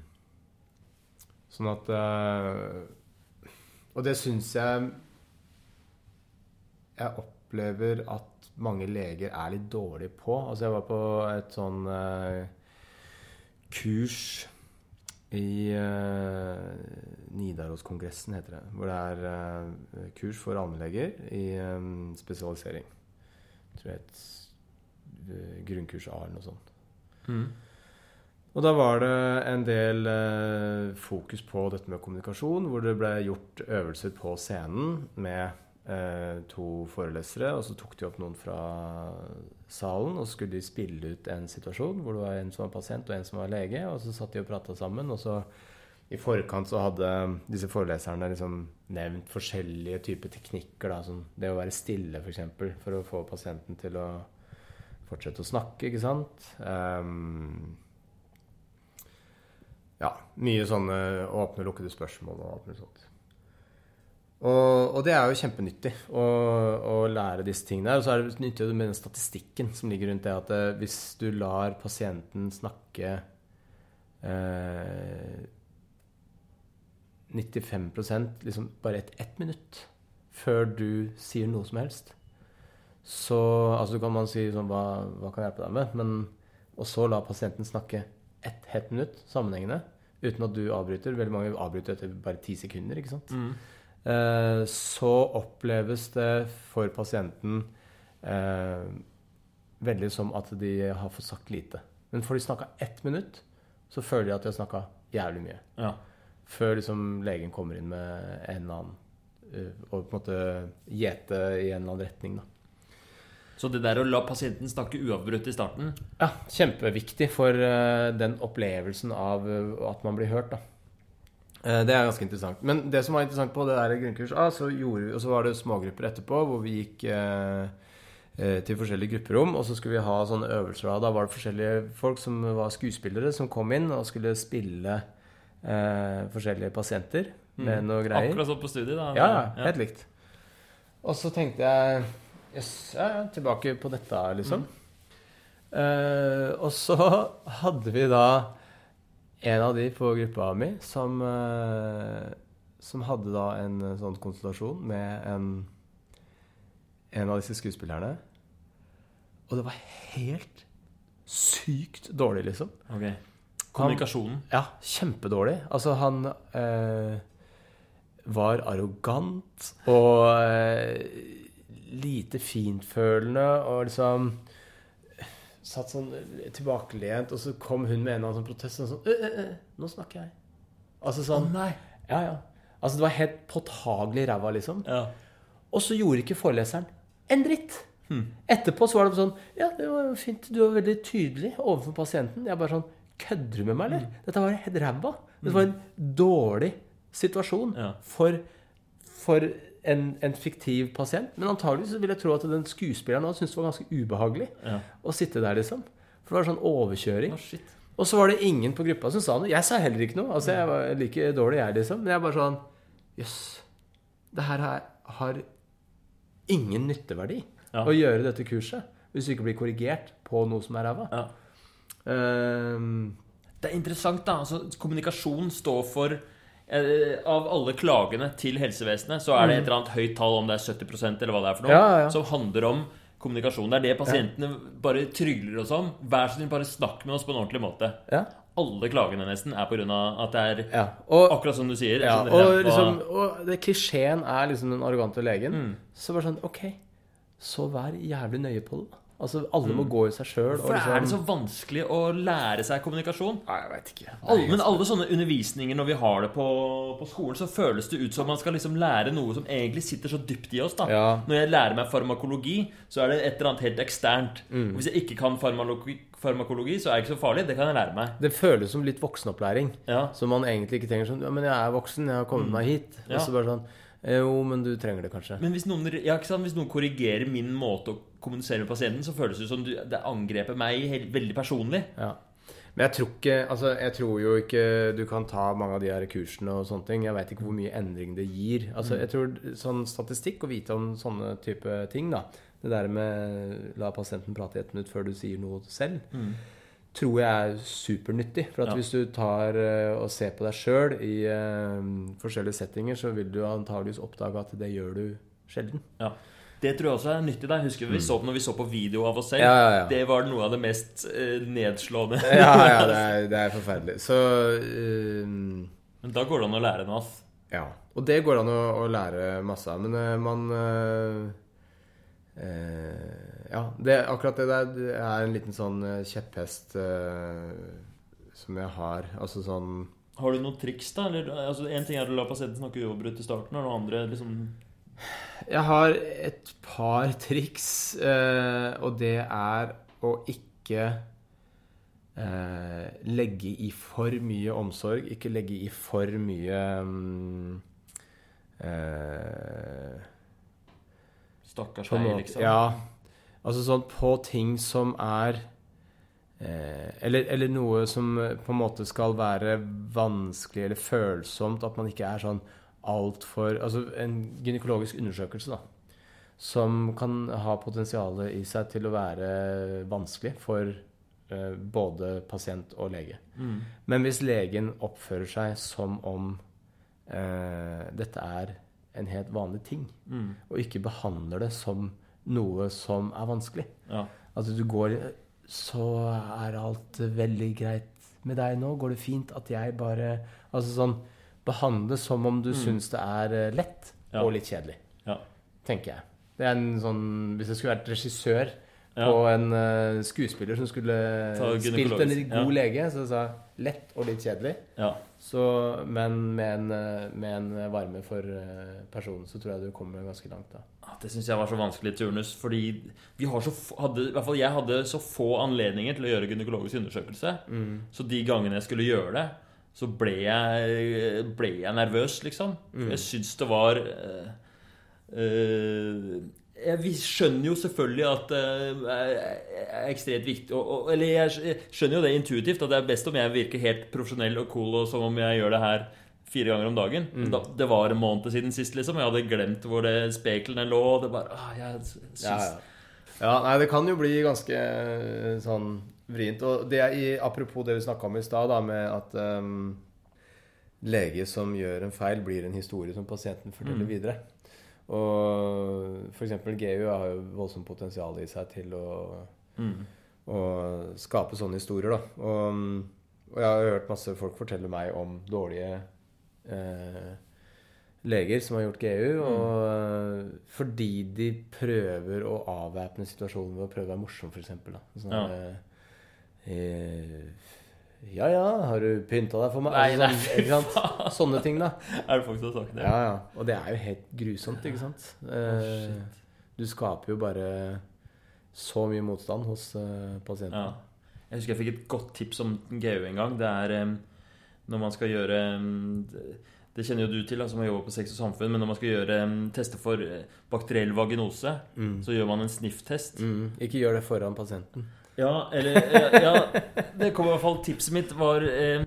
Sånn at eh, Og det syns jeg Jeg opplever at mange leger er litt dårlige på. Altså, jeg var på et sånn eh, kurs i uh, Nidaroskongressen, heter det. Hvor det er uh, kurs for allmennleger i um, spesialisering. Jeg tror det er et eh, grunnkurs A eller noe sånt. Mm. Og da var det en del eh, fokus på dette med kommunikasjon, hvor det ble gjort øvelser på scenen med eh, to forelesere, og så tok de opp noen fra salen, og så skulle de spille ut en situasjon hvor det var en som var pasient og en som var lege, og så satt de og prata sammen, og så i forkant så hadde disse foreleserne liksom nevnt forskjellige typer teknikker, da, som det å være stille f.eks., for, eksempel, for å få pasienten til å fortsette å snakke, ikke sant. Um, ja, mye sånne åpne lukkede spørsmål og alt mulig sånt. Og, og, det er jo kjempenyttig å, å, lære disse tingene. Og så er det nyttig med den statistikken som ligger rundt det at eh, hvis du lar pasienten snakke eh, 95% liksom bare ett et minutt før du sier noe som helst, så altså kan man si sånn hva, hva kan jeg hjelpe deg med? Men, og så la pasienten snakke ett helt minutt sammenhengende uten at du avbryter. Veldig mange avbryter etter bare ti sekunder. ikke sant? Mm. Eh, så oppleves det for pasienten eh, veldig som at de har fått sagt lite. Men får de snakka ett minutt, så føler de at de har snakka jævlig mye. Ja. Før liksom legen kommer inn med en eller annen uh, Og på en måte gjete i en eller annen retning. da. Så det der å la pasienten snakke uavbrutt i starten Ja, kjempeviktig for uh, den opplevelsen av at man blir hørt, da. Uh, det er ganske interessant. Men det som var interessant på det der grunnkurs A, så gjorde vi, og så var det smågrupper etterpå hvor vi gikk til forskjellige grupperom, og så skulle vi ha sånne øvelser. Da var det forskjellige folk som var skuespillere, som kom inn og skulle spille forskjellige pasienter med Mm. noe greier. Akkurat sånn på studiet, da. Ja, ja, helt likt. Og så tenkte jeg Jøss, ja, ja, tilbake på dette, liksom. Eh, og så hadde vi da en av de på gruppa mi som, eh, som hadde da en eh, sånn konsultasjon med en, en av disse skuespillerne. Og det var helt sykt dårlig, liksom. Ok. Kommunikasjonen. Ja, kjempedårlig. Altså, han eh, var arrogant og eh, lite fintfølende og liksom Satt sånn tilbakelent, og så kom hun med en eller annen sånn protest Og sånn ø, ø, ø, Nå snakker jeg. Altså sånn nei. Ja, ja. Altså, det var helt påtagelig ræva, liksom. Ja. Og så gjorde ikke foreleseren en dritt. Hmm. Etterpå så var det sånn Ja, det var fint. Du var veldig tydelig overfor pasienten. Jeg bare sånn Kødder du med meg, eller? Dette var helt ræva. Dette var en dårlig situasjon for, for en, en fiktiv pasient. Men antagelig så vil jeg tro at den skuespilleren også syntes det var ganske ubehagelig Ja. å sitte der, liksom. For det var sånn overkjøring. Oh. Og så var det ingen på gruppa som sa noe. Jeg sa heller ikke noe. Altså, jeg var like dårlig, jeg, liksom. Men jeg bare sånn Jøss. Det her har, ingen nytteverdi Ja. å gjøre dette kurset. Hvis du ikke blir korrigert på noe som er ræva. Ja. Um, Det er interessant, da. Altså, kommunikasjon står for Av alle klagene til helsevesenet, så er det et eller annet høyt tall, om det er 70% eller hva det er for noe, Mm. Ja, ja. som handler om kommunikasjon. Det er det pasientene bare trygler oss om. Vær så snill, bare snakk med oss på en ordentlig måte. ja. Alle klagene nesten er av at det er ja. Og, akkurat som du sier. ja, og, ræva- liksom, og det klisjeen er liksom den arrogante legen. Mm. Så bare sånn Ok, så vær jævlig nøye på det. da. Altså, alle må gå i seg sjøl. Hvorfor er det så vanskelig å lære seg kommunikasjon? Nei, jeg vet ikke. Alle, men alle sånne undervisninger når vi har det på, på skolen, så føles det ut som man skal liksom lære noe som egentlig sitter så dypt i oss. da Ja. Når jeg lærer meg farmakologi, så er det et eller annet helt eksternt. Mm. Og Hvis jeg ikke kan farmakologi, farmakologi, så er det ikke så farlig. Det kan jeg lære meg. Det føles som litt voksenopplæring. Ja, Som man egentlig ikke trenger sånn Ja, men jeg er voksen, jeg har kommet meg hit. Og så bare sånn Jo, men du trenger det kanskje. Men hvis noen, ja, hvis noen korrigerer min måte å kommunisere med pasienten, så føles det som du, det angreper meg helt, veldig personlig. Ja. Men jeg tror ikke Altså, jeg tror jo ikke du kan ta mange av de her kursene og sånne ting. Jeg veit ikke hvor mye endring det gir. Altså, jeg tror sånn statistikk, å vite om sånne type ting, da Det der med la pasienten prate i ett minutt før du sier noe selv, tror jeg er supernyttig. For at Ja. hvis du tar eh, og ser på deg sjøl i eh, forskjellige settinger, så vil du antageligvis oppdage at det gjør du sjelden. Ja. Det tror jeg også er nyttig. Der. Husker vi så på når vi så på video av oss selv. Mm. Ja. Det var noe av det mest eh, nedslående. Ja, ja, det er, det er forferdelig. Så eh, Men da går det an å lære noe. av. Ja. Og det går an å, å lære masse av. Men man uh, eh, Ja, det, akkurat det der det er en liten sånn eh, kjepphest uh, som jeg har. Altså sånn Har du noen triks, da? Eller, altså, en ting er å la pasienten snakke uavbrutt i starten, og noe andre liksom Jeg har et par triks, uh, og det er å ikke uh, legge i for mye omsorg. Ikke legge i for mye um, Stakkars deg, liksom. Ja. Altså sånn på ting som er eh, eller, eller noe som eh, på en måte skal være vanskelig eller følsomt. At man ikke er sånn altfor Altså en gynekologisk undersøkelse, da. Som kan ha potensialet i seg til å være vanskelig for eh, både pasient og lege. Mm. Men hvis legen oppfører seg som om eh, dette er en helt vanlig ting, Mm. og ikke behandler det som noe som er vanskelig. Ja. At du går Så er alt veldig greit med deg nå? Går det fint at jeg bare Altså sånn Behandle som om du syns det er eh, lett Ja. og litt kjedelig, Ja. tenker jeg. Det er en sånn Hvis jeg skulle vært regissør Ja. på en uh, skuespiller som skulle spilt en god ja. lege, så sa lett og litt kjedelig. ja. Så, men med en, eh, med en varme for eh, personen, så tror jeg du kommer ganske langt da. Ah, Det syns jeg var så vanskelig i turnus, fordi vi har så få, hadde, i hvert fall jeg hadde så få anledninger til å gjøre gynekologisk undersøkelse. Mm. Så de gangene jeg skulle gjøre det, så ble jeg, ble jeg nervøs, liksom. Mm. Jeg syns det var øh, eh, jeg vi skjønner jo selvfølgelig at det er ekstremt viktig Eller jeg skjønner jo det intuitivt, at det er best om jeg virker helt profesjonell og cool og som om jeg gjør det her fire ganger om dagen. Mm. Men da, det var en måned siden sist, liksom. Jeg hadde glemt hvor det speklene lå. Det bare, ah, jeg synes... Ja, ja. ja, nei, det kan jo bli ganske eh, sånn vrient. Og det er i, apropos det vi snakka om i stad, da, med at um, lege som gjør en feil, blir en historie som pasienten forteller Mm. videre. Og f.eks. GU har jo voldsomt potensial i seg til å, Mm. å skape sånne historier, da. Og, og jeg har hørt masse folk fortelle meg om dårlige eh, leger som har gjort GU, og eh, fordi de prøver å avvæpne situasjonen ved å prøve å være morsom, f.eks. Sånn, Ja. eh, ja ja, har du pynta deg for meg? Nei, Altså, nei, sånn, ikke sant? Sånne ting, da. Er det folk som sagt det? Ja, ja. Og det er jo helt grusomt, ikke sant? Eh, du skaper jo bare så mye motstand hos eh, pasienten. Ja. Jeg husker jeg fikk et godt tips om GU en gang. Det er når man skal gjøre det, kjenner jo du til, som har jobbet på Sex og Samfunn. Men når man skal gjøre tester for eh, bakteriell vaginose, Mm. så gjør man en snifftest. Mm. Ikke gjør det foran pasienten. Ja, eller ja, Det kom i hvert fall Tipset mitt var eh,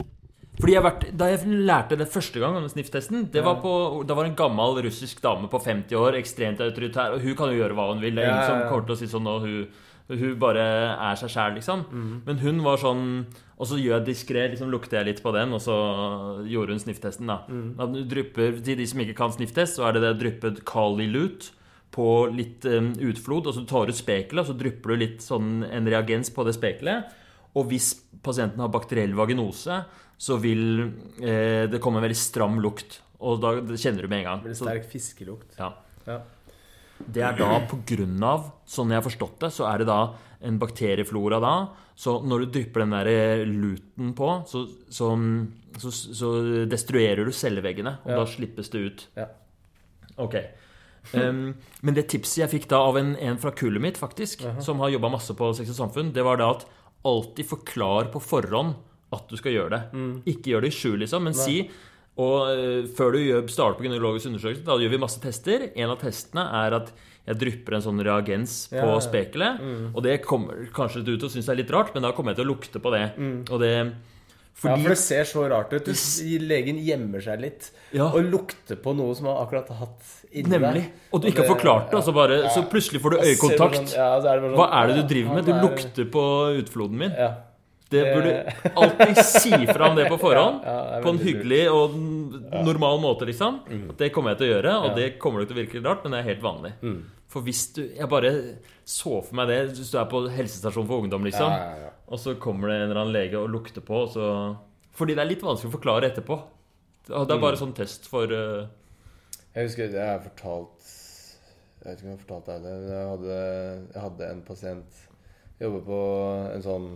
Fordi jeg vært, Da jeg lærte det første gang om snifftesten Det var på, Da var en gammel russisk dame på 50 år, ekstremt autoritær. Og hun kan jo gjøre hva hun vil. Det er ingen som kommer til å si sånn nå. Hun, hun bare er seg sjæl, liksom. Mm. Men hun var sånn Og så gjør jeg diskré, liksom lukter jeg litt på den, og så gjorde hun snifftesten, da. Mm. Da drypper, til de som ikke kan snifftest, så er det det dryppet Kali Lut på litt utflod, og så tar du spekelet, og så drypper du litt sånn en reagens på det spekelet. Og hvis pasienten har bakteriell vaginose, så vil eh, det komme en veldig stram lukt. Og da kjenner du med en gang. Veldig sterk fiskelukt. ja. Ja. Det er da på grunn av, sånn jeg har forstått det, så er det da en bakterieflora da. Så når du drypper den der eh, luten på, så, så, så, så destruerer du celleveggene, og Ja. da slippes det ut. Ja. Ok. Um, men det tipset jeg fikk da av en, en fra kullet mitt, faktisk, som har jobba masse på Sex og Samfunn, det var da at alltid forklar på forhånd at du skal gjøre det. Mm. Ikke gjør det i skjul, liksom, men si og uh, før du starter på gynekologisk undersøkelse, da gjør vi masse tester. En av testene er at jeg drypper en sånn reagens på Ja, ja. spekelet. Og det kommer kanskje du til å synes er litt rart, men da kommer jeg til å lukte på det. Og det Ja, for det ser så rart ut. Du, legen gjemmer seg litt Ja. og lukter på noe som han akkurat har hatt Nemlig. Og du ikke har forklart det, og så, bare, så plutselig får du øyekontakt. sånn- ja, er sånn, Hva er det du driver med? Du er- lukter på utfloden min. Ja. Det burde alltid si fra om det på forhånd. Ja, ja, på en hyggelig og normal måte, liksom. Mm. Det kommer jeg til å gjøre, og Ja. det kommer nok til å virke rart, men det er helt vanlig. Mm. For hvis du Jeg bare så for meg det hvis du er på helsestasjon for ungdom, liksom. Ja, ja, ja. Og så kommer det en eller annen lege og lukter på, og så Fordi det er litt vanskelig å forklare etterpå. Det er Mm. bare sånn test for uh, Jeg husker jeg har fortalt Jeg vet ikke om jeg har fortalt deg det. Jeg hadde, jeg hadde en pasient Jobbe på en sånn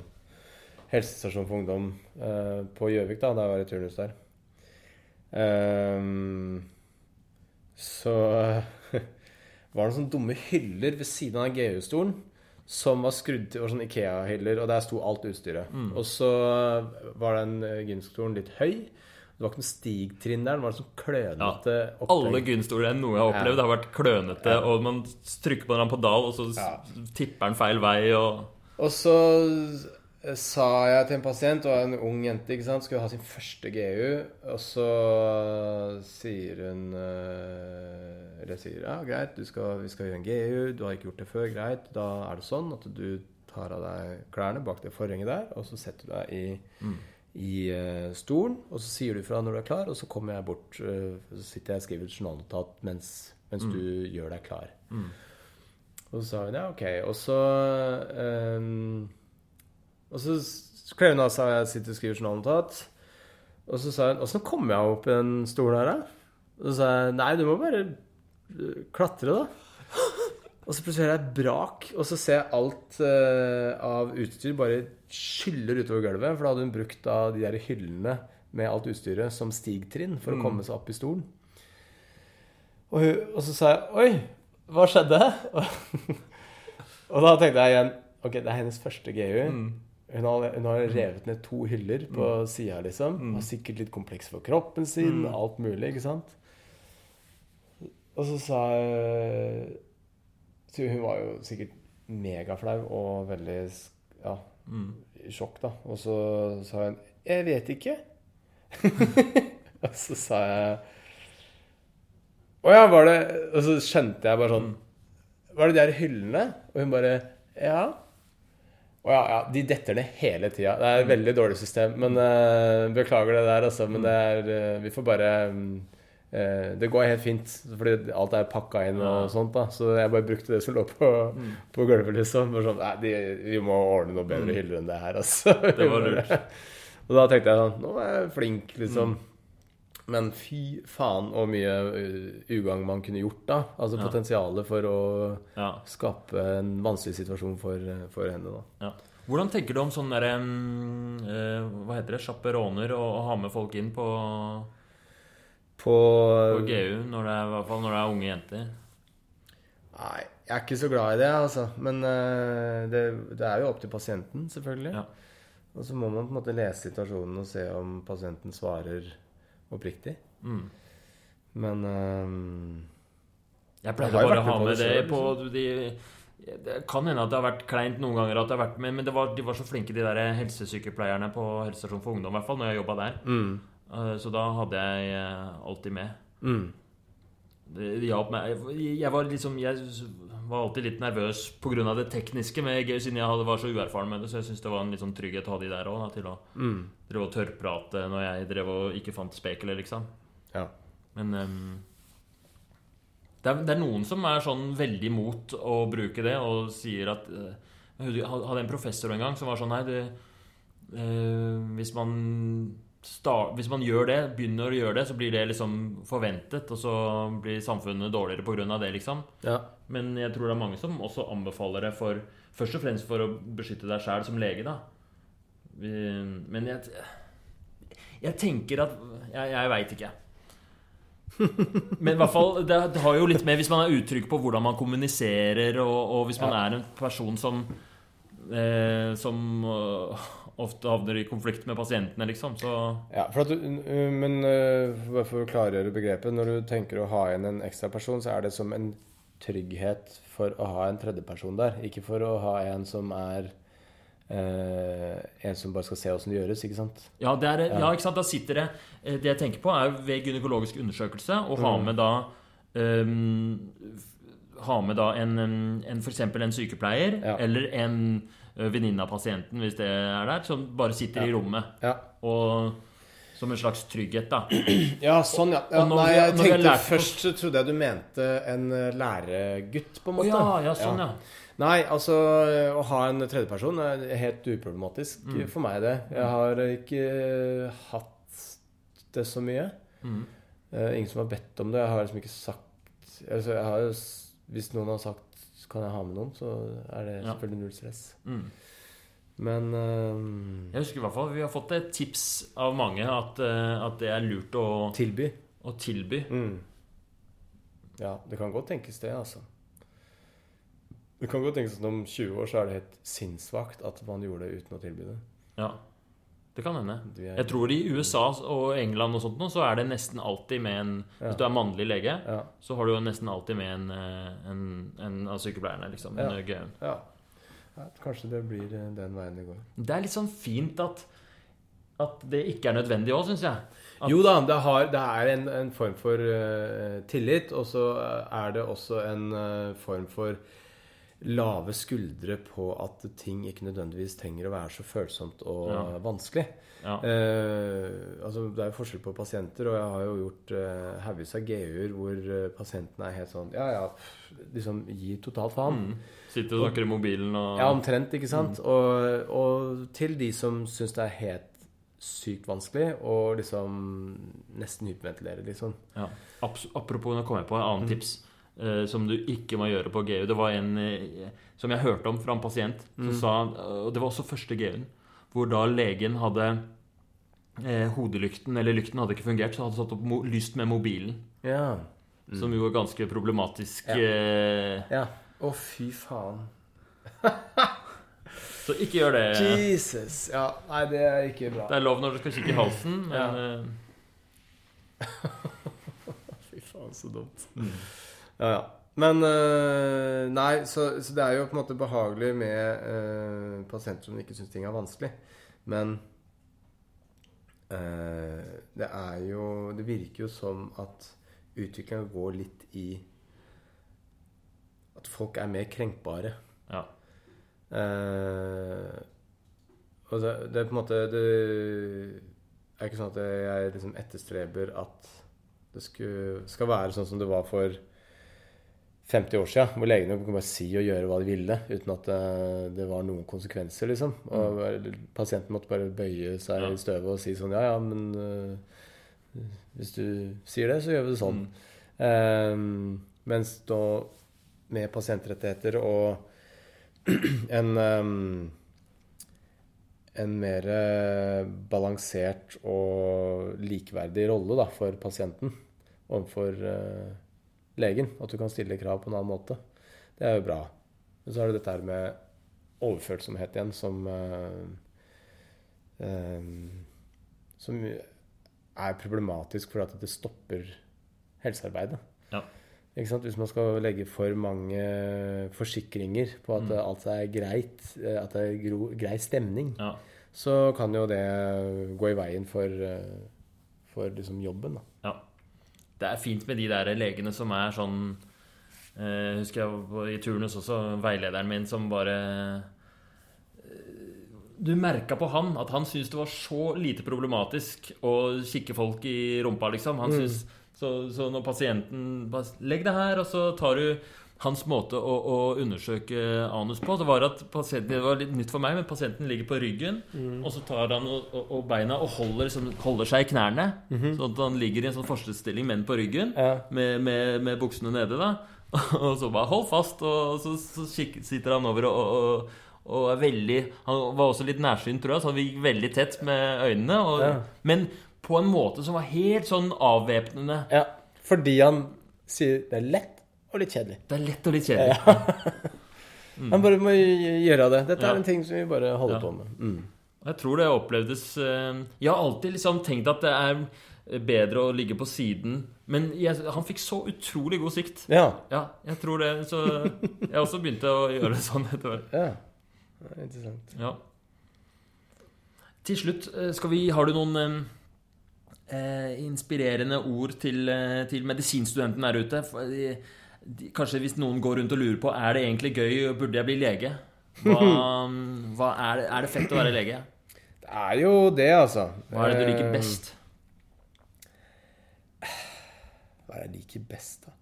helsestasjon for ungdom eh, på Gjøvik, da da jeg var i turnus der. Um, så var det sånne dumme hyller ved siden av GU-stolen som var skrudd til var sånn Ikea-hyller, og der sto alt utstyret. Og så var den eh, gymstolen litt høy. Det var ikke noe stigtrinn der. Det var sånn klønete ja. Alle gynstoler jeg noe jeg har opplevd, Ja. har vært klønete, Ja. og man trykker på en pedal, og så Ja. tipper den feil vei, og Og så sa jeg til en pasient, og en ung jente, ikke sant, skulle ha sin første GU, og så sier hun eh, Eller sier ja, greit, du skal, vi skal gjøre en GU, du har ikke gjort det før, greit. Da er det sånn at du tar av deg klærne bak det forhenget der, og så setter du deg i, i eh, stolen, og så sier du fra når du er klar, og så kommer jeg bort, eh, så sitter jeg og skriver et journalnotat mens, mens du gjør deg klar. Og så sa hun ja, ok. Og så um, Og så kler hun av seg, og jeg sitter og skriver journalnotat. Og så sa hun åssen kommer jeg opp i den stolen her, da? Og så sa jeg nei, du må bare klatre, da. Og så plutselig hører jeg et brak, og så ser jeg alt uh, av utstyr bare skyller utover gulvet. For da hadde hun brukt da de der hyllene med alt utstyret som stigtrinn for å komme seg opp i stolen. Og, hun, og så sa jeg Oi, hva skjedde? og da tenkte jeg igjen Ok, det er hennes første GU. Hun, har, hun har revet ned to hyller på sida, liksom. Har sikkert litt kompleks for kroppen sin. Alt mulig, ikke sant? Og så sa jeg så Hun var jo sikkert megaflau og veldig ja, i sjokk, da. Og så sa hun 'Jeg vet ikke'. og så sa jeg Å ja, var det Og så skjønte jeg bare sånn Var det de her hyllene? Og hun bare Ja. Å ja, ja, de detter ned hele tida. Det er et veldig dårlig system. Men uh, Beklager det der, altså. Men det er uh, Vi får bare mm, eh, Det går helt fint, fordi alt er pakka inn og sånt. da Så jeg bare brukte det som lå på, på gulvet, liksom. Sånn, Nei, de, vi må ordne noe bedre hyller enn det her, altså. Det var lurt. Og da tenkte jeg sånn Nå er jeg flink, liksom. Men fy faen hvor mye uh, ugagn man kunne gjort da. Altså Ja. potensialet for å ja. skape en vanskelig situasjon for, for henne, da. Ja. Hvordan tenker du om sånne der, um, uh, Hva heter det? sjaperoner og å ha med folk inn på, På på GU når det er, i hvert fall når det er unge jenter? Nei, jeg er ikke så glad i det, altså. Men uh, det, det er jo opp til pasienten, selvfølgelig. Ja. Og så må man på en måte lese situasjonen og se om pasienten svarer oppriktig. Mm. Men um, Jeg pleier bare å ha med det det på de Det kan hende at det har vært kleint noen ganger, at det har vært med, men det var, de var så flinke, de der helsesykepleierne på helsestasjonen for ungdom, i hvert fall, når jeg jobba der. mm, Eh, Så da hadde jeg eh, alltid med. mm, Det hjalp meg. Jeg- Jeg var liksom Jeg var alltid litt nervøs pga. det tekniske med siden jeg hadde, var så uerfaren med det. Så jeg syns det var en litt sånn trygghet å ha de der òg, til å mm, drive og tørrprate når jeg drev og ikke fant spekelet, liksom. ja. Men um, det, er, det er noen som er sånn veldig imot å bruke det, og sier at uh, Jeg hadde en professor en gang som var sånn Nei, det, uh, hvis man sta- hvis man gjør det, begynner å gjøre det, så blir det liksom forventet, og så blir samfunnet dårligere pga. det, liksom. ja. Men jeg tror det er mange som også anbefaler det for Først og fremst for å beskytte deg sjæl som lege, da. Men jeg Jeg tenker at Jeg, jeg veit ikke. Men i hvert fall, det, har jo litt med Hvis man er utrygg på hvordan man kommuniserer, og, og hvis man Ja. er en person som eh, Som ofte havner i konflikt med pasientene, liksom, så Ja, for at du, men uh, bare for å klargjøre begrepet Når du tenker å ha inn en ekstra person, så er det som en trygghet for å ha en tredjeperson der. Ikke for å ha en som er uh, En som bare skal se åssen det gjøres, ikke sant? Ja, det er, ja. Ja. ikke sant? Da sitter det eh, Det jeg tenker på, er ved gynekologisk undersøkelse å ha Mm. med da um, ha med da en, en, f.eks. en sykepleier Ja. eller en venninne av pasienten, hvis det er der, som bare sitter i rommet. Ja. Og som en slags trygghet, da. Ja, sånn, ja. ja nei, jeg vi tenkte Først så trodde jeg du mente en eh, læregutt, på en måte. ja, ja, sånn, ja. Nei, altså å ha en tredjeperson er helt uproblematisk Mm. for meg, det. Jeg har ikke hatt det så mye. Mm. Eh, ingen som har bedt om det. Jeg har liksom ikke sagt altså, har Hvis noen har sagt kan jeg ha med noen, så er det selvfølgelig null stress. Mm. Men uh, Jeg husker i hvert fall vi har fått et tips av mange at, uh, at det er lurt å, tilby. å tilby. Mm. Ja, det kan godt tenkes det, altså. Det kan godt tenkes at om 20 år så er det helt sinnssvakt at man gjorde det uten å tilby det. Ja, det kan hende. Jeg tror i USA og England og sånt nå, så er det nesten alltid med en Ja. Hvis du er mannlig lege, Ja. så har du jo nesten alltid med en, eh, en, en av sykepleierne, liksom. En ja. ja. Kanskje det blir eh, den veien det går. Det er litt sånn fint at, at det ikke er nødvendig òg, syns jeg. At- Jo da, det, har, det er en, en form for uh, tillit, og så er det også en uh, form for lave skuldre på at ting ikke nødvendigvis trenger å være så følsomt og Ja. vanskelig. Ja. Eh, altså Det er jo forskjell på pasienter, og jeg har jo gjort eh, haugvis av GU-er hvor eh, pasienten er helt sånn Ja, ja, liksom gi totalt faen. Mm. Sitter og snakker i mobilen og Ja, omtrent, ikke sant? Og, og til de som syns det er helt sykt vanskelig, og liksom nesten hyperventilere, liksom. Ja. Apropos, nå kom jeg på et annet tips eh, som du ikke må gjøre på GU. Det var en eh, som jeg hørte om fra en pasient. Som sa, og Det var også første GU-en. Hvor da legen hadde eh, hodelykten, eller lykten hadde ikke fungert, så hadde satt opp lyst med mobilen. Ja. Som jo er ganske problematisk. Ja. Eh, ja. Å, fy faen. så ikke gjør det. Jesus. Ja, nei, det er ikke bra. Det er lov når du skal kikke i halsen, men Ja. eh, Fy faen, så dumt. Ja, ja. Men øh, Nei, så, så det er jo på en måte behagelig med øh, pasienter som ikke syns ting er vanskelig. Men øh, det er jo Det virker jo som at utviklinga går litt i At folk er mer krenkbare. ja. Uh, og det, det er på en måte Det er ikke sånn at jeg liksom etterstreber at det skulle, skal være sånn som det var for 50 år siden, hvor legene kunne bare si og gjøre hva de ville uten at det, det var noen konsekvenser, liksom. Og pasienten måtte bare bøye seg i støvet og si sånn Ja, ja, men uh, hvis du sier det, så gjør vi det sånn. Eh, mens da med pasientrettigheter og en um, en mer eh, balansert og likeverdig rolle da, for pasienten overfor eh, legen. At du kan stille krav på en annen måte. Det er jo bra. Men så er det dette her med overfølsomhet igjen, som uh, eh, Som er problematisk for at det stopper helsearbeidet. Ja. Hvis man skal legge for mange forsikringer på at Mm. alt er greit, eh, at det er grei stemning, ja. så kan jo det gå i veien for, for liksom jobben. Da. Ja. Det er fint med de der legene som er sånn eh, Husker jeg på- i turnus også, veilederen min som bare eh, Du merka på han at han syntes det var så lite problematisk å kikke folk i rumpa, liksom. Han synes, så, så når pasienten bare Legg deg her, og så tar du hans måte å, å undersøke anus på, det var at pasienten, det var litt nytt for meg, men pasienten ligger på ryggen, og så tar han og, og, og beina og holder, liksom, holder seg i knærne. Sånn at han ligger i en sånn fosterstilling, men på ryggen, Ja. med, med, med buksene nede. da Og så bare hold fast, og så, så kikker, sitter han over og, og, og er veldig Han var også litt nærsynt, tror jeg, så han gikk veldig tett med øynene. Og, Ja. Men på en måte som var helt sånn avvæpnende. Ja, fordi han sier det er lett og litt kjedelig. Det er lett og litt kjedelig. Han bare må gj- gjøre det. Dette Ja. er en ting som vi bare holder Ja. på med. Mm. Jeg tror det opplevdes eh, Jeg har alltid liksom tenkt at det er bedre å ligge på siden. Men jeg, han fikk så utrolig god sikt. Ja. Ja, jeg tror det. Så jeg også begynte å gjøre det sånn etter hvert. ja. Det er interessant. Ja. Til slutt, eh, vi, har du noen eh, eh, inspirerende ord til, til medisinstudenten der ute? For, de, Kanskje hvis noen går rundt og lurer på Er det egentlig gøy, burde jeg bli lege? Hva, hva er, det, er det fett å være lege? Det er jo det, altså. Hva er det du liker Eh, best? Hva er det jeg liker best, da?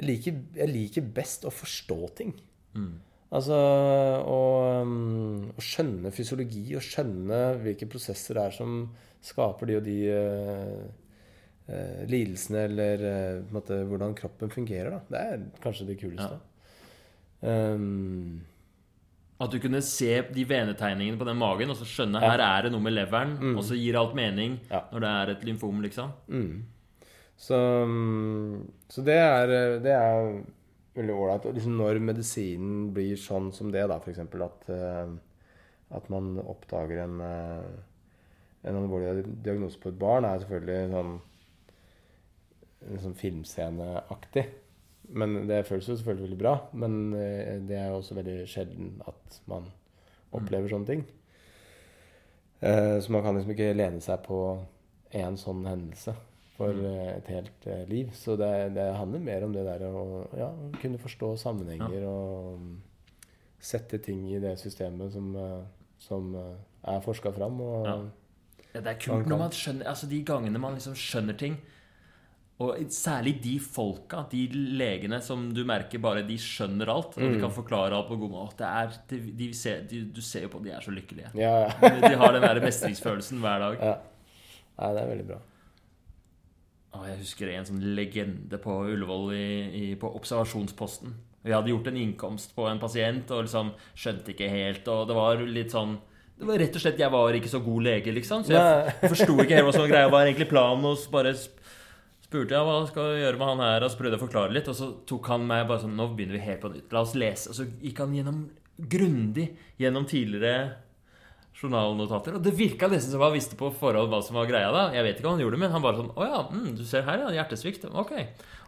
Jeg liker, jeg liker best å forstå ting. Mm. Altså å, um, å skjønne fysiologi og skjønne hvilke prosesser det er som skaper de og de eh, lidelsene, eller eh, måte, hvordan kroppen fungerer. Da. Det er kanskje det kuleste. Um, At du kunne se de venetegningene på den magen og så skjønne Ja. her er det noe med leveren, og så gir alt mening Ja. når det er et lymfom, liksom. Mm. Så, mm, så det er, det er veldig ålreit. Liksom når medisinen blir sånn som det, da, f.eks. At, eh, at man oppdager en, eh, en alvorlig diagnose på et barn, er selvfølgelig sånn, sånn filmsceneaktig. Men det føles jo selvfølgelig veldig bra. Men eh, det er jo også veldig sjelden at man opplever sånne ting. Eh, Så man kan liksom ikke lene seg på én sånn hendelse for eh, et helt liv. Så det, det handler mer om det der å ja, kunne forstå sammenhenger og mm, sette ting i det systemet som, som er forska fram. Og, Ja. Ja, det er kult når man skjønner Altså de gangene man liksom skjønner ting. Og særlig de folka, de legene som du merker bare de skjønner alt. Og de Mm. kan forklare alt på god måte. Er, de, de ser, de, du ser jo på de er så lykkelige. ja, ja. De, har den der mestringsfølelsen hver dag. ja. Nei, det er veldig bra. Og jeg husker en sånn legende på Ullevål i, i, på observasjonsposten. Vi hadde gjort en innkomst på en pasient og liksom skjønte ikke helt. Og det var litt sånn det var rett og slett, Jeg var ikke så god lege, liksom. Så jeg, forsto ikke helt hva som var greia. Hva er egentlig planen? hos bare spurte jeg hva skal jeg gjøre med han her. Og så prøvde jeg å forklare litt. Og så tok han meg bare sånn Nå begynner vi helt på nytt. La oss lese. Og så gikk han gjennom grundig gjennom tidligere journalnotater. Og det virka nesten som han visste på forhånd hva som var greia. da Jeg vet ikke hva han gjorde, men han bare sånn Å ja, mm, du ser her, ja. Hjertesvikt. Ok.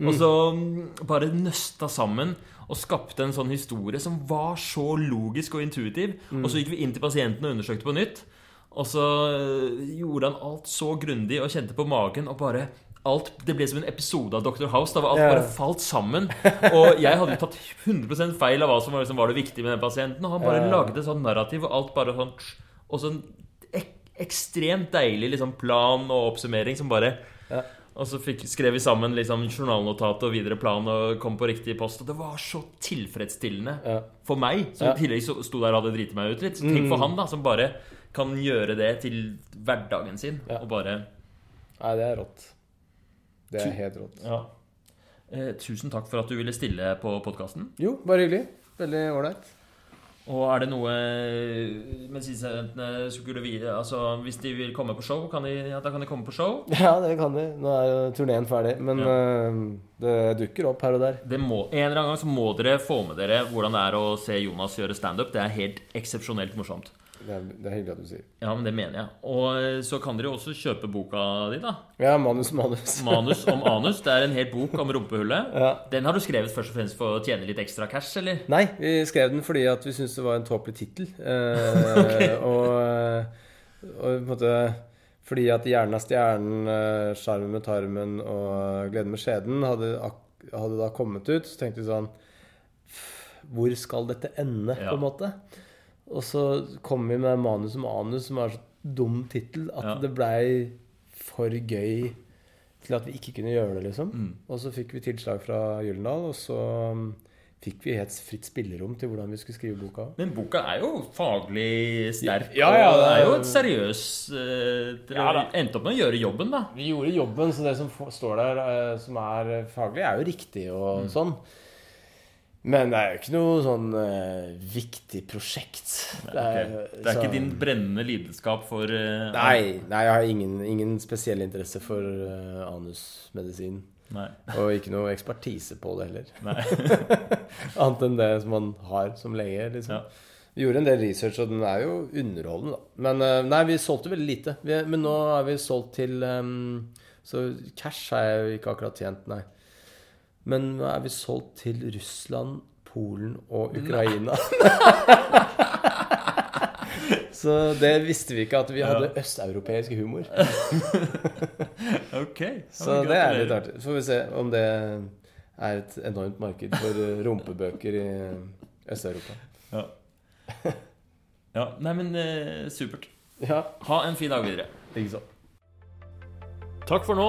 Og så mm, bare nøsta sammen og skapte en sånn historie som var så logisk og intuitiv. Og så gikk vi inn til pasienten og undersøkte på nytt. Og så øh, gjorde han alt så grundig og kjente på magen og bare Alt, Det ble som en episode av Dr. House. Da var alt yeah. bare falt sammen. Og jeg hadde jo tatt 100% feil av hva som var, liksom, var det viktige med den pasienten. Og han bare yeah. lagde et sånt narrativ, og alt bare sånn Og så en ek ekstremt deilig liksom, plan og oppsummering som bare yeah. Og så fikk, skrev vi sammen liksom, journalnotat og videre plan og kom på riktig post. Og det var så tilfredsstillende Ja. for meg, som Ja. i tillegg sto der og hadde driti meg ut litt. Så tenk for han, da, som bare kan gjøre det til hverdagen sin. Ja. Og bare Nei, det er rått. Det er helt rått. Ja. Eh, tusen takk for at du ville stille på podkasten. Jo, bare hyggelig. Veldig ålreit. Og er det noe medisinstudentene skulle vite Altså, hvis de vil komme på show, kan de, ja, da kan de komme på show. Ja, det kan de. Nå er jo turneen ferdig. Men Ja. øh, det dukker opp her og der. Det må, en eller annen gang så må dere få med dere hvordan det er å se Jonas gjøre standup. Det er helt eksepsjonelt morsomt. Det er, det er hyggelig at du sier. Ja, men det mener jeg. Og eh, så kan dere jo også kjøpe boka di, da. Ja, manus, manus. Manus om anus. Det er en hel bok om rumpehullet. Ja. Den har du skrevet først og fremst for å tjene litt ekstra cash, eller? Nei, vi skrev den fordi at vi syntes det var en tåpelig tittel. Eh, og, og på en måte fordi at 'Hjernen er stjernen', 'Skjermen 'Sjarmen med tarmen' og 'Gleden med skjeden' hadde, hadde da kommet ut. Så tenkte vi sånn Hvor skal dette ende, Ja. på en måte? Og så kom vi med 'Manus om anus', som er så dum tittel at Ja. det blei for gøy til at vi ikke kunne gjøre det, liksom. Mm. Og så fikk vi tilslag fra Gyllendal, og så um, fikk vi helt fritt spillerom til hvordan vi skulle skrive boka. Men boka er jo faglig sterk. Ja, ja, og det er jo et seriøst eh, Dere Ja, endte opp med å gjøre jobben, da. Vi gjorde jobben, så det som står der eh, som er faglig, er jo riktig og sånn. Men det er jo ikke noe sånn uh, viktig prosjekt. Ok. Det er så- ikke din brennende lidenskap for uh, Nei, nei, jeg har ingen, ingen spesiell interesse for uh, anusmedisin. Nei. Og ikke noe ekspertise på det heller. Annet enn det som man har som lege. liksom. Ja. Vi gjorde en del research, og den er jo underholdende, da. Men nei, vi solgte veldig lite. Vi, men nå er vi solgt til um, Så cash har jeg jo ikke akkurat tjent, nei. Men nå er vi solgt til Russland, Polen og Ukraina. Så det visste vi ikke, at vi hadde østeuropeisk humor. Ok. Så det er litt artig. Så får vi se om det er et enormt marked for eh, rumpebøker i Øst-Europa. Ja. ja. Nei, men eh, supert. Ja, Ha en fin dag videre. ikke sant. Takk for nå.